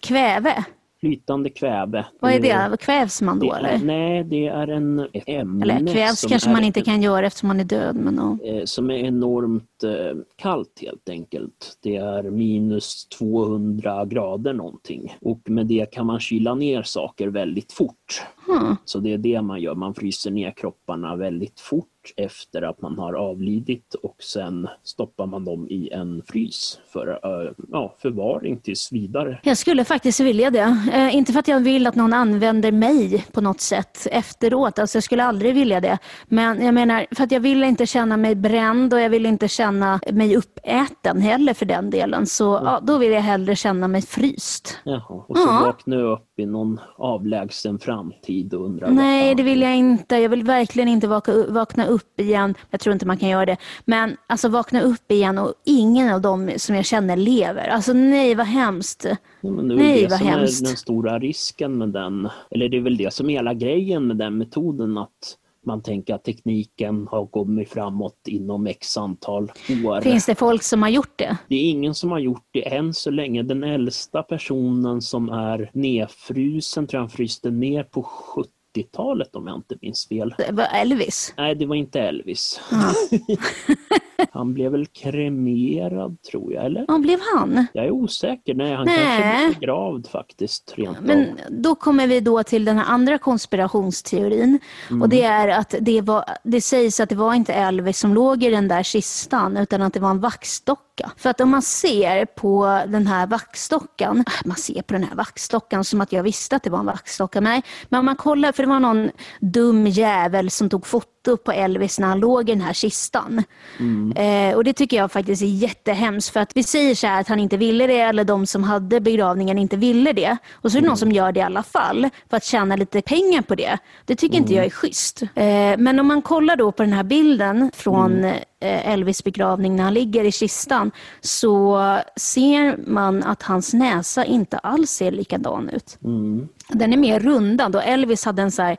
Kväve? Flytande kväve. Vad är det? Kvävs man då? Är, nej, det är en ämne. Eller kvävs kanske man inte kan göra eftersom man är död. Men, ja. Som är enormt eh, kallt helt enkelt. Det är minus 200 grader någonting. Och med det kan man kyla ner saker väldigt fort. Hmm. Så det är det man gör, man fryser ner kropparna väldigt fort efter att man har avlidit och sen stoppar man dem i en frys för uh, ja, förvaring tills vidare. Jag skulle faktiskt vilja det. Uh, inte för att jag vill att någon använder mig på något sätt efteråt. Alltså jag skulle aldrig vilja det. Men jag menar, för att jag vill inte känna mig bränd och jag vill inte känna mig uppäten heller för den delen. Så mm. ja, då vill jag hellre känna mig fryst. Jaha, och så ja. vaknar jag upp i någon avlägsen framtid och undrar Nej, det vill jag inte. Jag vill verkligen inte vakna, vakna upp igen. Jag tror inte man kan göra det. Men alltså vakna upp igen och ingen av dem som jag känner lever. Alltså nej, vad hemskt. Ja, men det är nej, det vad som hemskt. är den stora risken med den. Eller det är väl det som är hela grejen med den metoden. att man tänker att tekniken har kommit framåt inom x antal år. Finns det folk som har gjort det? Det är ingen som har gjort det än så länge. Den äldsta personen som är nedfrusen tror jag fryste ner på 70 talet om jag inte minns fel. Det var Elvis? Nej, det var inte Elvis. han blev väl kremerad tror jag, eller? Ja, blev han? Jag är osäker. Nej, han Nej. kanske blev begravd faktiskt. Rent Men av. då kommer vi då till den här andra konspirationsteorin. Mm. Och det är att det, var, det sägs att det var inte Elvis som låg i den där kistan utan att det var en vaxdocka. För att om man ser på den här vaxdockan, man ser på den här vaxdockan som att jag visste att det var en vaxdocka. Nej, men om man kollar, för det var någon dum jävel som tog foto upp på Elvis när han låg i den här kistan. Mm. Eh, och Det tycker jag faktiskt är jättehemskt. För att vi säger så att han inte ville det eller de som hade begravningen inte ville det. Och så är det mm. någon som gör det i alla fall för att tjäna lite pengar på det. Det tycker mm. inte jag är schysst. Eh, men om man kollar då på den här bilden från mm. eh, Elvis begravning när han ligger i kistan så ser man att hans näsa inte alls ser likadan ut. Mm. Den är mer rundad och Elvis hade en så här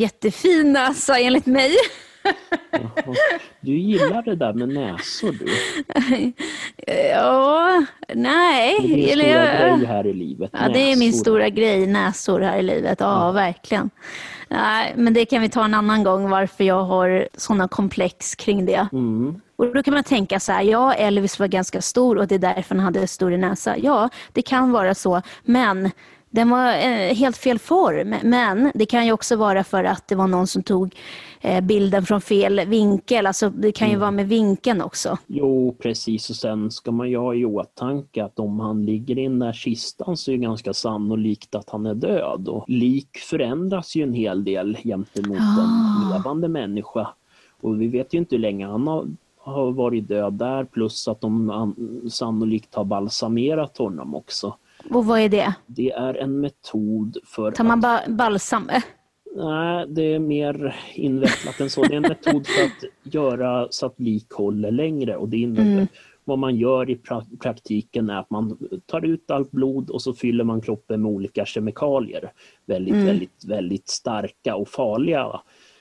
jättefin näsa enligt mig. Du gillar det där med näsor du? Ja, nej. Det är din stora grej här i livet. Ja, det är min stora grej, näsor här i livet. Ja, ja, verkligen. Nej, men det kan vi ta en annan gång varför jag har sådana komplex kring det. Mm. Och Då kan man tänka så här, ja Elvis var ganska stor och det är därför han hade stor näsa. Ja, det kan vara så, men den var eh, helt fel form, men det kan ju också vara för att det var någon som tog eh, bilden från fel vinkel. Alltså, det kan ju mm. vara med vinkeln också. Jo, precis. Och sen ska man ju ha i åtanke att om han ligger i den där kistan så är det ganska sannolikt att han är död. Och lik förändras ju en hel del gentemot ah. en levande människa. Och vi vet ju inte hur länge han har har varit död där plus att de sannolikt har balsamerat honom också. Och vad är det? Det är en metod för Tar man ba balsam? Nej, det är mer invecklat än så. Det är en metod för att göra så att lik håller längre. Och det innebär, mm. Vad man gör i pra praktiken är att man tar ut allt blod och så fyller man kroppen med olika kemikalier. Väldigt, mm. väldigt, väldigt starka och farliga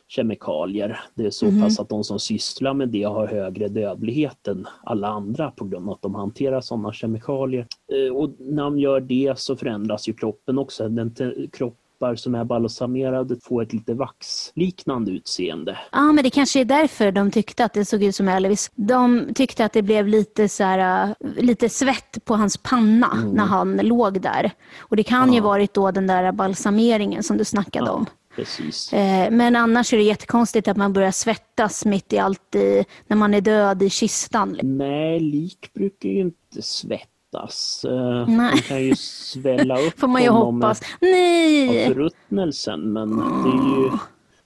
kemikalier. Det är så Mhm. pass att de som sysslar med det har högre dödlighet än alla andra på grund av att de hanterar sådana kemikalier. Eh, Och när man gör det så förändras ju kroppen också. Den kroppar som är balsamerade får ett lite vaxliknande utseende. Ja, men det kanske är därför de tyckte att det såg ut som Elvis. De tyckte att det blev lite, så här, äh, lite svett på hans panna när han låg där. Och det kan ju varit då den där balsameringen som du snackade om. Precis. Eh, Men annars är det jättekonstigt att man börjar svettas mitt i allt i, när man är död i kistan. Nej, lik brukar ju inte svettas. Eh, Nej. De kan ju svälla upp Får man ju hoppas. av Nej! förruttnelsen men det är ju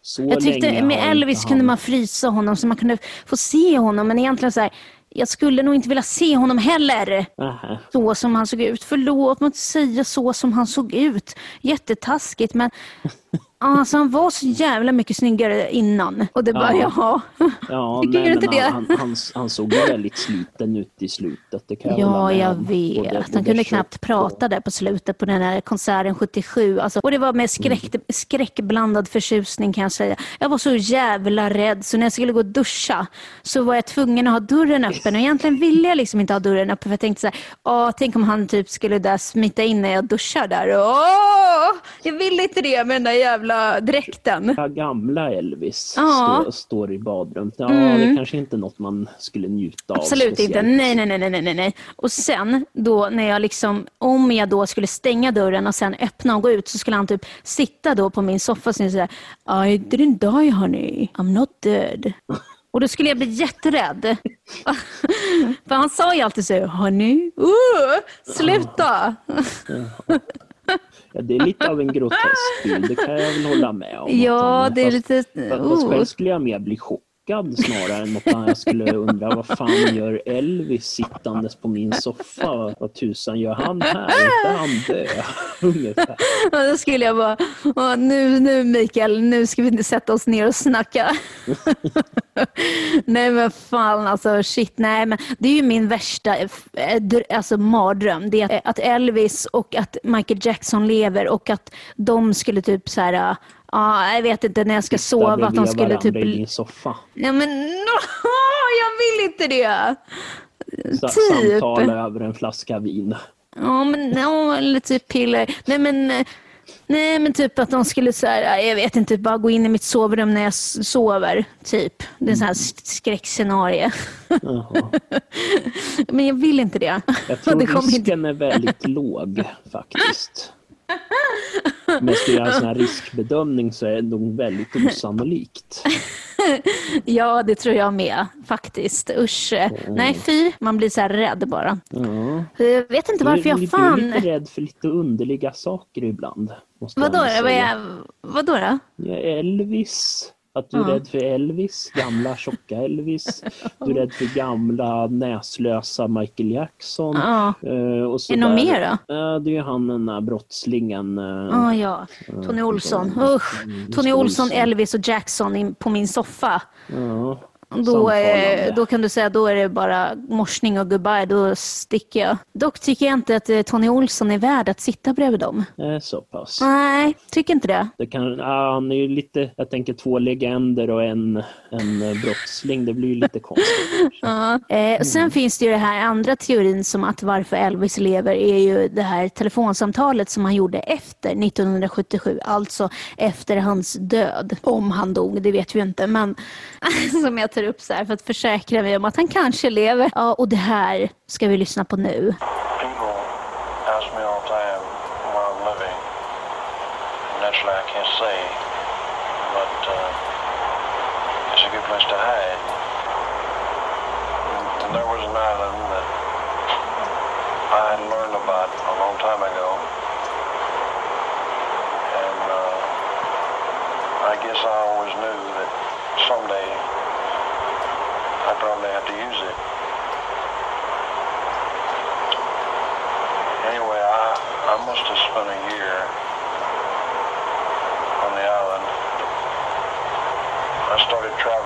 så Jag tyckte med Elvis inte kunde han- man frysa honom så man kunde få se honom. Men egentligen så här, jag skulle nog inte vilja se honom heller. Nähä. Så som han såg ut. Förlåt, man inte säga så som han såg ut. Jättetaskigt men alltså, han var så jävla mycket snyggare innan. Och det bara, Ja. jaha. Ja, Tycker nej, du inte det? Han, han, han, såg väldigt sliten ut i slutet. Det kan Ja, jag vet. Både- han kunde knappt och- prata där på slutet på den här konserten 77. Alltså, och det var med skräck, Mm. skräckblandad förtjusning kan jag säga. Jag var så jävla rädd så när jag skulle gå och duscha så var jag tvungen att ha dörren öppen. Och egentligen ville jag liksom inte ha dörren öppen för jag tänkte så här, Åh, tänk om han typ skulle där smita in när jag duschar där. Åh, jag ville inte det med den där jävla dräkten. Gamla Elvis Ja. står, i badrummet. Ja, Mm. det kanske inte är något man skulle njuta av. Absolut inte. Nej, nej, nej, nej, nej, nej. Och sen då när jag liksom, om jag då skulle stänga dörren och sen öppna och gå ut så skulle han typ sitta då på min soffa och säga I didn't die honey, I'm not dead. Och då skulle jag bli jätterädd. För han sa ju alltid så honey, uh, sluta. Ja, det är lite av en grotesk bild, det kan jag väl hålla med om. Ja, han- det är fast- lite... Fast fast Uh. själv skulle jag mer bli chockad snarare än att jag skulle undra vad fan gör Elvis sittandes på min soffa? Vad tusan gör han här? Är inte han död? Ungefär. Och då skulle jag bara, "Åh, nu, nu Mikael, nu ska vi inte sätta oss ner och snacka. nej men fan alltså shit, nej men det är ju min värsta eh, alltså, mardröm. Det är att, att Elvis och att Michael Jackson lever och att de skulle typ så här, ja jag vet inte när jag ska sova Där att de skulle typ... i din soffa. Ja men jag vill inte det. Sa- Typ. Samtala över en flaska vin. Ja, men ja, eller typ piller. Nej, men, nej, men typ att de skulle så här, jag vet inte, bara gå in i mitt sovrum när jag sover. Typ. Det är en sån här s- skräckscenarie. Men jag vill inte det. Jag tror det kommer inte... risken är väldigt låg faktiskt. Jag ska göra en sån här riskbedömning så är det nog väldigt osannolikt. Ja, det tror jag med faktiskt. Usch. Nej, fy. Man blir så här rädd bara. Ja. Jag vet inte Du, varför jag du är fan... lite rädd för lite underliga saker ibland. Jag Vadå, vad, är, vadå då? Elvis. Att du är Ja. rädd för Elvis, gamla tjocka Elvis. Du är rädd för gamla näslösa Michael Jackson. Ja. Eh, och så Är det något mer då? Ja, det är ju han den där brottslingen. eh, Ah, ja, Tony Olsson. Usch. Tony Olsson, Elvis och Jackson på min soffa. Ja. Då, är, då kan du säga då är det bara morsning och goodbye, då sticker jag. Dock tycker jag inte att eh, Tony Olsson är värd att sitta bredvid dem. Eh, så pass. Nej, tycker inte det. Det kan, ja, han är ju lite, jag tänker två legender och en, en eh, brottsling. Det blir ju lite konstigt. Ja. Eh, sen finns det ju det här andra teorin som att varför Elvis lever är ju det här telefonsamtalet som han gjorde efter 1977, alltså efter hans död. Om han dog, det vet vi inte, men som jag tar upp så för att försäkra mig om att han kanske lever. Ja, och det här ska vi lyssna på nu. People ask me all the time where I'm living. Naturally, I can't say, but uh, it's a good place to hide. And there was an island that I had learned about a long time ago, and uh, I guess I always knew that someday I, must have spent a year on the island. I started traveling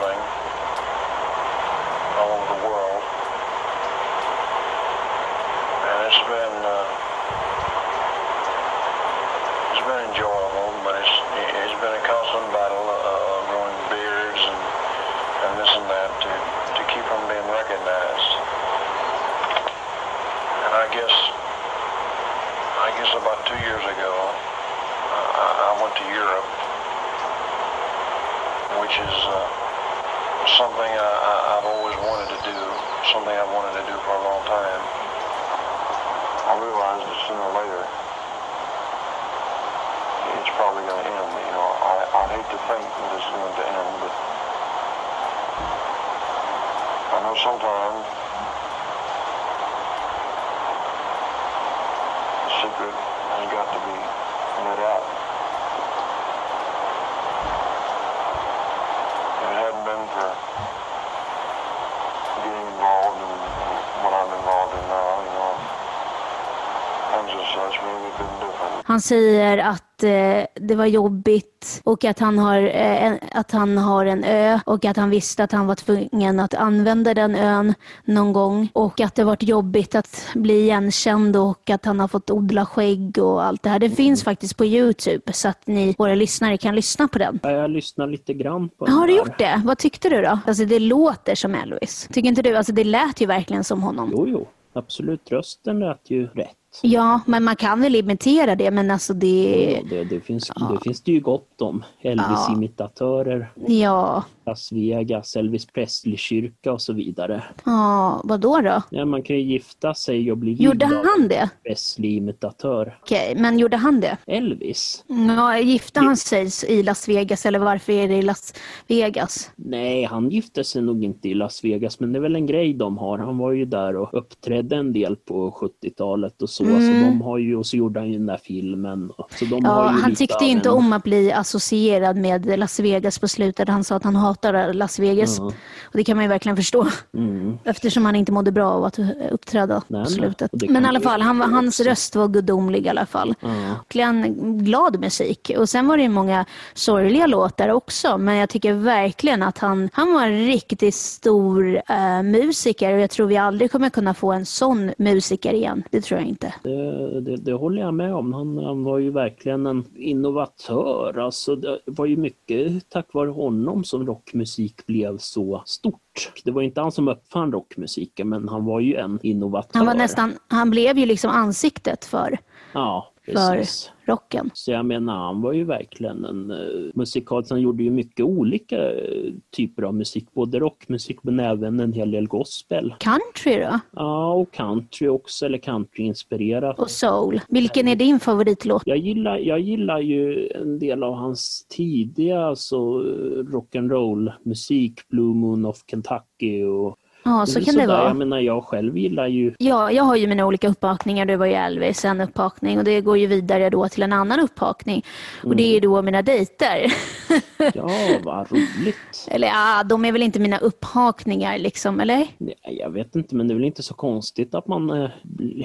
Han säger att eh, det var jobbigt och att han, har, eh, en, att han har en ö och att han visste att han var tvungen att använda den ön någon gång och att det varit jobbigt att bli igenkänd och att han har fått odla skägg och allt det här. Det finns faktiskt på Youtube så att ni, våra lyssnare, kan lyssna på den. Ja, Jag lyssnar lite grann på Har den du där. gjort det? Vad tyckte du då? Alltså det låter som Elvis. Tycker inte du? Alltså det lät ju verkligen som honom. Jo, jo, absolut. Rösten lät ju rätt. Ja, men man kan väl imitera det, men alltså det... Ja, det, det, finns, det finns det ju gott om. Elvis-imitatörer, Ja, Las Vegas, Elvis Presley-kyrka och så vidare. ja vad då då? Ja, man kan ju gifta sig och bli Gjorde han det? Presley-imitatör. Okej, men gjorde han det? Elvis? Ja, gifte han sig i Las Vegas eller varför är det i Las Vegas? Nej, han gifte sig nog inte i Las Vegas, men det är väl en grej de har. Han var ju där och uppträdde en del på 70-talet och så. Så de har ju, och så gjorde han ju den där filmen. Så de Mm. Ja, har ju han tyckte inte en- om att bli associerad med Las Vegas på slutet. Han sa att han hatar Las Vegas. Ja. Och det kan man ju verkligen förstå. Mm. Eftersom han inte mådde bra av att uppträda Nej, på slutet. Och Men i alla fall, han, hans röst var gudomlig i alla fall. Ja. Verkligen glad musik. Och sen var det ju många sorgliga låtar också. Men jag tycker verkligen att han, han var en riktigt stor eh, musiker. Och jag tror vi aldrig kommer kunna få en sån musiker igen. Det tror jag inte. Det, det, det håller jag med om. Han, han var ju verkligen en innovatör. Alltså, det var ju mycket tack vare honom som rockmusik blev så stort. Det var inte han som uppfann rockmusiken, men han var ju en innovatör. Han, var nästan, han blev ju liksom ansiktet för, Ja, för precis. rocken. Så jag menar, han var ju verkligen en uh, musikalist. Han gjorde ju mycket olika eh, typer av musik, både rockmusik men även en hel del gospel. Country då? Ja, och country också, eller countryinspirerat. Och soul. Vilken är din favoritlåt? Jag gillar, jag gillar ju en del av hans tidiga alltså, rock'n'roll musik, Blue Moon of Kentucky och Ja, så kan det sådär. vara. Jag menar, jag själv gillar ju Ja, jag har ju mina olika upphakningar. Det var ju Elvis, en upphakning och det går ju vidare då till en annan upphakning. Och det är ju då mina dejter. Ja, vad roligt. eller ja, de är väl inte mina upphakningar liksom, eller? Nej, Jag vet inte, men det är väl inte så konstigt att man eh,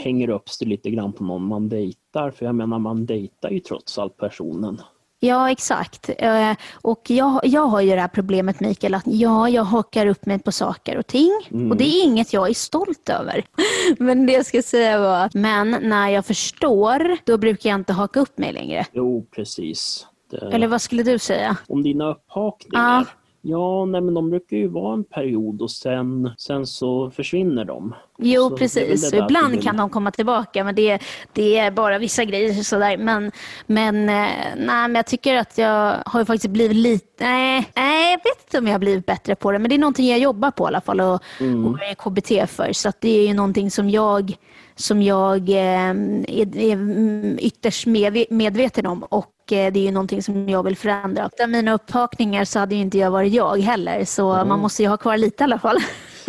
hänger upp sig lite grann på någon man dejtar. För jag menar, man dejtar ju trots allt personen. Ja, exakt. Eh, Och jag, jag har ju det här problemet Mikael, att ja, jag hakar upp mig på saker och ting. Och det är inget jag är stolt över. Men det jag ska säga var, men när jag förstår, då brukar jag inte haka upp mig längre. Jo, precis. Eller vad skulle du säga? Om dina upphakningar? Ja, nej, men de brukar ju vara en period och sen, sen så försvinner de. Jo, Så är precis. Ibland vill- kan de komma tillbaka, men det, det är bara vissa grejer. Sådär. Men, men, eh, nej, men jag tycker att jag har ju faktiskt blivit lite... Nej, nej, jag vet inte om jag har blivit bättre på det, men det är någonting jag jobbar på i alla fall och Mm. går i KBT för. Så det är ju någonting som jag, som jag eh, är, är mm, ytterst med, medveten om. Och det är ju någonting som jag vill förändra. Utan mina upphakningar så hade ju inte jag varit jag heller, så Mm. man måste ju ha kvar lite i alla fall.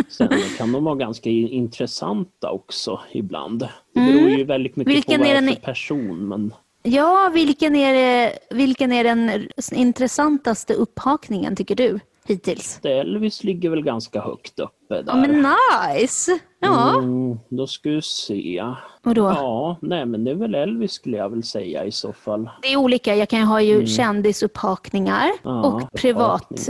Sen kan de vara ganska intressanta också ibland. Det beror ju väldigt mycket Mm. Vilken på vad är för person. Men Ja, vilken är, det, vilken är den intressantaste upphakningen tycker du hittills? Elvis ligger väl ganska högt uppe där. Ja, men nice! Ja, Mm, då ska vi se. och då? Ja, nej men det är väl Elvis skulle jag väl säga i så fall. Det är olika. Jag kan ha ju kändisupphakningar Mm. Ja, och privat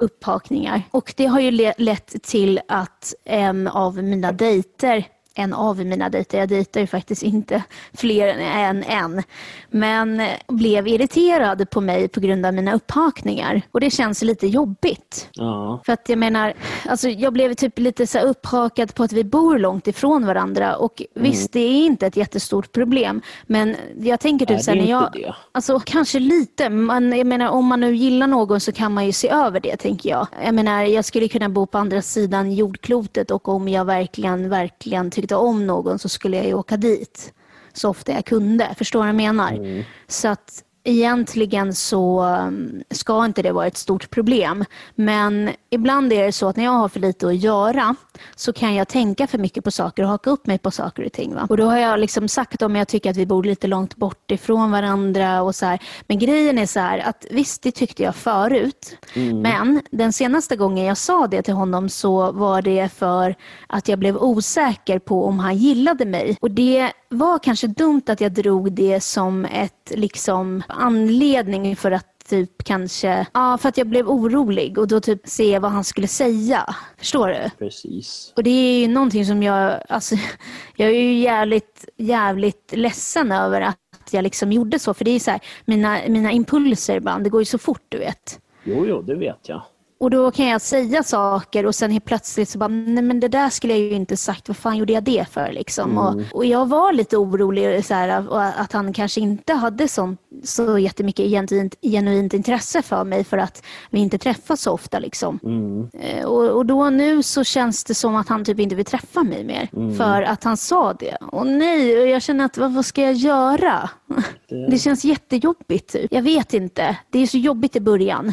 uppvakningar. Ja. Och det har ju le- lett till att en av mina dejter en av mina dejter. Jag dejtar ju faktiskt inte fler än en. Men blev irriterad på mig på grund av mina upphakningar. Och det känns lite jobbigt. Ja. För att jag menar, alltså jag blev typ lite så upphakad på att vi bor långt ifrån varandra. Och Mm. visst, det är inte ett jättestort problem. Men jag tänker typ Är så här, det när jag... det? Alltså kanske lite, men jag menar om man nu gillar någon så kan man ju se över det tänker jag. Jag menar jag skulle kunna bo på andra sidan jordklotet och om jag verkligen, verkligen tyckte om någon så skulle jag ju åka dit så ofta jag kunde. Förstår du vad jag menar? Mm. Så att egentligen så um, ska inte det vara ett stort problem. Men ibland är det så att när jag har för lite att göra så kan jag tänka för mycket på saker och haka upp mig på saker och ting. Va? Och då har jag liksom sagt om jag tycker att vi bor lite långt bort ifrån varandra och så här. Men grejen är så här att visst, det tyckte jag förut. Men den senaste gången jag sa det till honom så var det för att jag blev osäker på om han gillade mig. Och det var kanske dumt att jag drog det som ett liksom anledning för att typ kanske, ja för att jag blev orolig och då typ se vad han skulle säga. Förstår du? Precis. Och det är ju någonting som jag, alltså jag är ju jävligt, jävligt ledsen över att jag liksom gjorde så. För det är så här, mina, mina impulser ibland, det går ju så fort du vet. Jo, jo, det vet jag. Och då kan jag säga saker och sen helt plötsligt så bara, nej men det där skulle jag ju inte sagt, vad fan gjorde jag det för liksom? Och, och jag var lite orolig så här, att han kanske inte hade sånt, så jättemycket genuint, genuint intresse för mig för att vi inte träffas så ofta liksom. Eh, Och, och då nu så känns det som att han typ inte vill träffa mig mer för att han sa det. Och nej, och jag känner att vad, vad ska jag göra? Det känns jättejobbigt. Typ. Jag vet inte. Det är så jobbigt i början.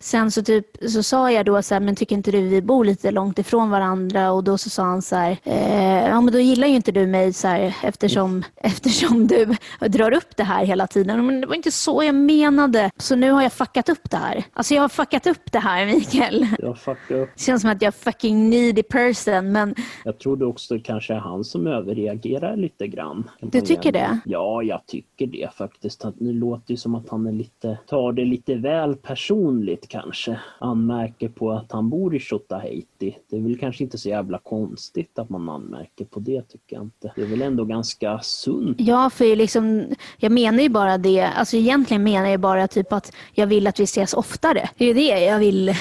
Sen så, typ, så sa jag då så här, men tycker inte du vi bor lite långt ifrån varandra? Och då så sa han så här, eh, ja men då gillar ju inte du mig så här, eftersom, eftersom du drar upp det här hela tiden. Men det var inte så jag menade. Så nu har jag fuckat upp det här. Alltså jag har fuckat upp det här Mikael. Jag upp. Det känns som att jag är fucking needy person men Jag också det kanske är han som överreagerar lite grann. Du tycker det? Ja, jag tycker det faktiskt. Nu låter det som att han är lite, tar det lite väl personligt kanske. Anmärker på att han bor i Tjotahejti. Det är väl kanske inte så jävla konstigt att man anmärker på det tycker jag inte. Det är väl ändå ganska sunt. Ja, för liksom, jag menar ju bara det, alltså egentligen menar jag bara typ att jag vill att vi ses oftare. Det är det jag vill eh,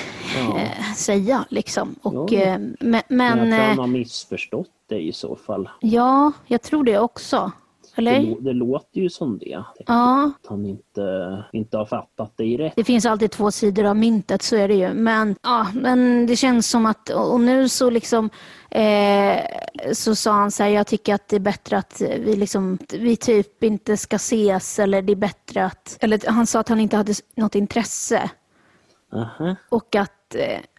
säga liksom. Och, Ja. eh, men, Men men jag tror han eh, har missförstått det i så fall. ja, jag tror det också. Det, Eller? lå- det låter ju som det. Ja, Att han inte, inte har fattat det rätt. det finns alltid två sidor av myntet, så är det ju. Men, ja, men det känns som att, och nu så liksom eh, så sa han så här, jag tycker att det är bättre att vi liksom, vi typ inte ska ses eller det är bättre att, eller han sa att han inte hade något intresse Aha. och att, eh, att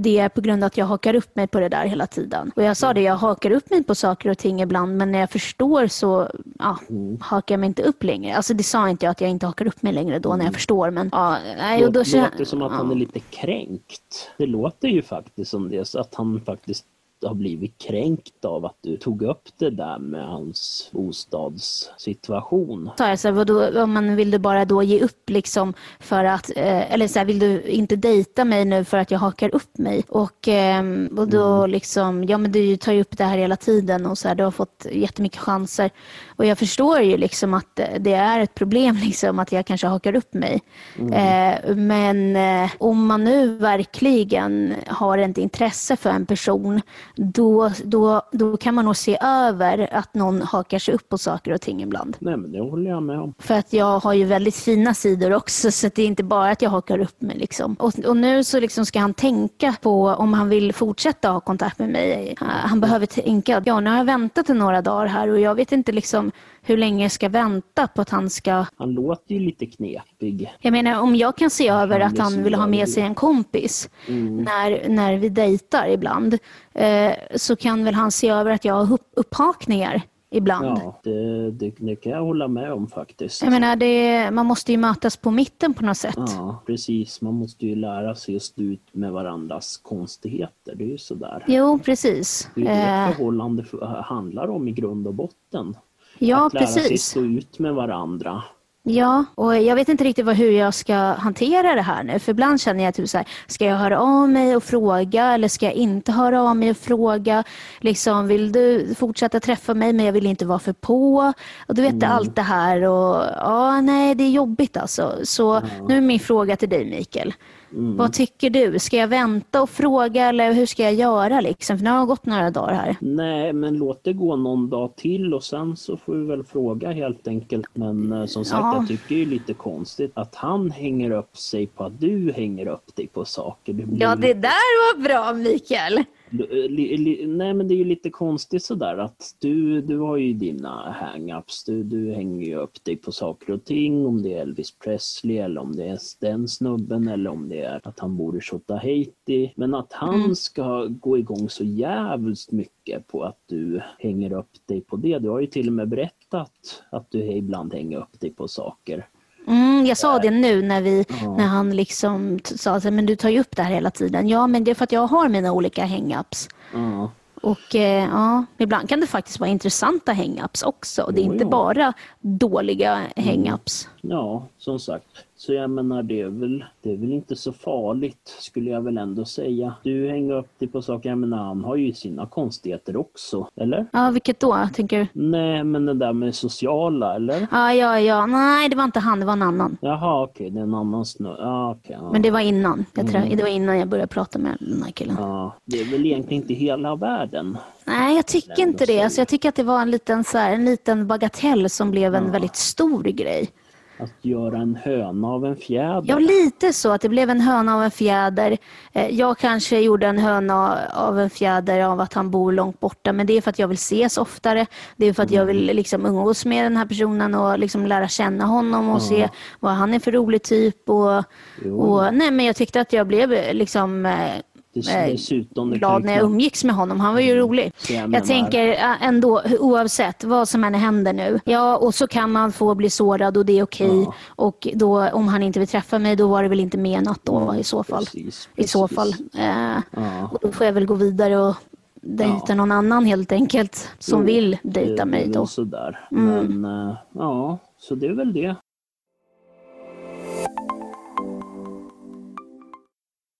det är på grund av att jag hakar upp mig på det där hela tiden. Och jag sa det, jag hakar upp mig på saker och ting ibland men när jag förstår så ja, hakar jag mig inte upp längre. Alltså det sa inte jag att jag inte hakar upp mig längre då när jag förstår men ja, nej, och då Det känner- låter som att han är lite kränkt. Det låter ju faktiskt som det, så att han faktiskt har blivit kränkt av att du tog upp det där med hans bostadssituation. sa jag så här, vadå, om man vill du bara då ge upp liksom för att, eh, eller så här, vill du inte dejta mig nu för att jag hakar upp mig? Och, ehm, och då liksom, ja men du tar ju upp det här hela tiden och så här, du har fått jättemycket chanser. Och jag förstår ju liksom att eh, det är ett problem liksom att jag kanske hakar upp mig. Eh, men eh, om man nu verkligen har ett intresse för en person, då, då, då kan man nog se över att någon hakar sig upp på saker och ting ibland. Nej men det håller jag med om. För att jag har ju väldigt fina sidor också så det är inte bara att jag hakar upp mig. Liksom. Och, och nu så liksom ska han tänka på om han vill fortsätta ha kontakt med mig. Han behöver tänka, ja nu har jag väntat i några dagar här och jag vet inte liksom hur länge jag ska vänta på att han ska... Han låter ju lite knepig. Jag menar om jag kan se över Han att han vill ha med sig en kompis Mm. när, när vi dejtar ibland eh, så kan väl han se över att jag har upp, upphakningar ibland. Ja, det, det, det kan jag hålla med om faktiskt. Jag menar, det, man måste ju mötas på mitten på något sätt. Ja, precis. Man måste ju lära sig att stå ut med varandras konstigheter. Det är ju sådär. Jo, precis. Det är ju det Eh, förhållande handlar om i grund och botten. Ja, att lära sig precis. stå ut med varandra. Ja, och jag vet inte riktigt vad, hur jag ska hantera det här nu. För ibland känner jag typ så här, ska jag höra av mig och fråga eller ska jag inte höra av mig och fråga? Liksom, vill du fortsätta träffa mig men jag vill inte vara för på? Och du vet mm. allt det här och ja, nej det är jobbigt alltså. Så ja. nu är min fråga till dig Mikael. Mm. Vad tycker du? Ska jag vänta och fråga eller hur ska jag göra? Liksom? För nu har det gått några dagar här. Nej, men låt det gå någon dag till och sen så får vi väl fråga helt enkelt. Men eh, som sagt, ja. jag tycker det är lite konstigt att han hänger upp sig på att du hänger upp dig på saker. Det blir... Ja, det där var bra Mikael. Li, li, nej men det är ju lite konstigt sådär att du, du har ju dina hang-ups. Du, du hänger ju upp dig på saker och ting. Om det är Elvis Presley eller om det är den snubben eller om det är att han bor i Tjotahejti. Men att han mm. ska gå igång så jävligt mycket på att du hänger upp dig på det. Du har ju till och med berättat att du ibland hänger upp dig på saker. Mm, jag sa det nu när, vi, ja. när han liksom sa att men du tar ju upp det här hela tiden. Ja, men det är för att jag har mina olika hang-ups. Ja. Och eh, ja, ibland kan det faktiskt vara intressanta hang-ups också. Det är jo, inte ja. bara dåliga hang-ups. Mm. Ja, som sagt. Så jag menar det är, väl, det är väl inte så farligt skulle jag väl ändå säga. Du hänger upp dig på saker, jag menar han har ju sina konstigheter också, eller? Ja, vilket då tänker du? Nej, men det där med sociala, eller? Ja, ja, ja. Nej, det var inte han, det var en annan. Jaha, okej, det är en annan snö. Ja, okay, ja. Men det var innan. Jag tror, mm. Det var innan jag började prata med den här killen. Ja, det är väl egentligen inte hela världen. Nej, jag tycker inte det. Alltså, jag tycker att det var en liten, så här, en liten bagatell som blev en ja. väldigt stor grej att göra en höna av en fjäder. Ja, lite så. Att det blev en höna av en fjäder. Eh, jag kanske gjorde en höna av en fjäder av att han bor långt borta. Men det är för att jag vill ses oftare. Det är för att jag vill mm. liksom umgås med den här personen och liksom lära känna honom och ja. se vad han är för rolig typ. Och, och, nej, men jag tyckte att jag blev liksom eh, dessutom, glad när jag umgicks med honom. Han var ju mm. rolig. Jag, jag tänker ändå, oavsett vad som än händer nu. Ja, och så kan man få bli sårad och det är okej. Okay. Ja. Och då, om han inte vill träffa mig, då var det väl inte menat då ja, i så fall. Precis, precis. I så fall. Eh, ja. och då får jag väl gå vidare och dejta ja. någon annan helt enkelt som jo, vill dejta mig då. Sådär. Mm. Men äh, ja, så det är väl det.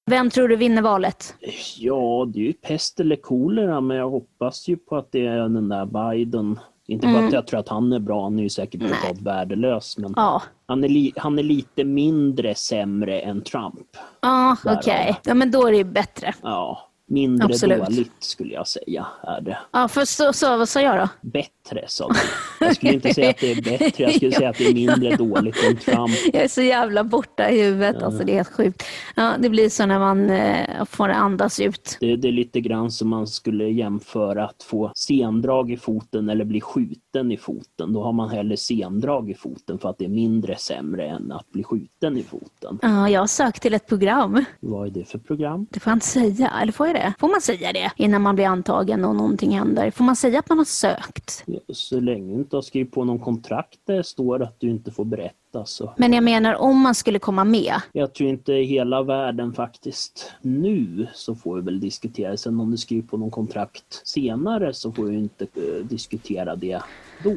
Vem tror du vinner valet? Ja, det är ju pest eller kolera, men jag hoppas ju på att det är den där Biden. Inte mm. för att jag tror att han är bra, han är ju säkert totalt värdelös, men ja. han, är han är lite mindre sämre än Trump. Ja, okej. Okay. Ja, men då är det ju bättre. Ja, mindre Absolut. dåligt skulle jag säga är det. Ja, för så, så, vad sa jag då? Bättre sa du. Jag skulle inte säga att det är bättre, jag skulle säga att det är mindre dåligt än Trump. Jag är så jävla borta i huvudet, ja. alltså det är helt sjukt. Ja, det blir så när man eh, får andas ut. Det, det, är lite grann som man skulle jämföra att få sendrag i foten eller bli skjuten i foten. Då har man hellre sendrag i foten för att det är mindre sämre än att bli skjuten i foten. Ja, jag har sökt till ett program. Vad är det för program? Det får jag inte säga, eller får jag det? Får man säga det innan man blir antagen och någonting händer? Får man säga att man har sökt? Ja, så länge inte har skrivit på någon kontrakt där det står att du inte får berätta så. Men jag menar om man skulle komma med? Jag tror inte hela världen faktiskt. Nu så får vi väl diskutera. Sen om du skriver på någon kontrakt senare så får vi inte uh, diskutera det då.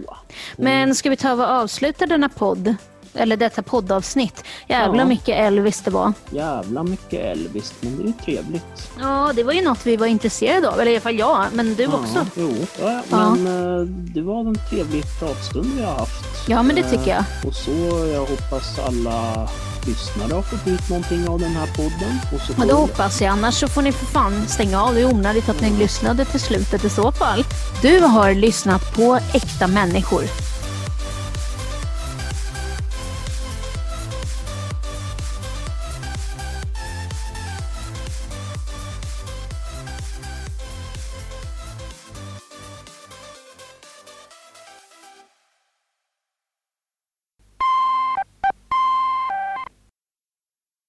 Men ska vi ta och avsluta denna podd? Eller detta poddavsnitt. Jävla ja. mycket Elvis det var. Jävla mycket Elvis, men det är ju trevligt. Ja, det var ju något vi var intresserade av, eller i alla fall jag, men du ja, också. Jo, ja, men ja. Eh, det var en trevlig pratstund vi har haft. Ja, men det tycker jag. Eh, och så, jag hoppas alla lyssnare har fått ut någonting av den här podden. Och så ja, det hoppas jag. Annars så får ni för fan stänga av. Det är onödigt att ni lyssnade till slutet i så fall. Du har lyssnat på Äkta människor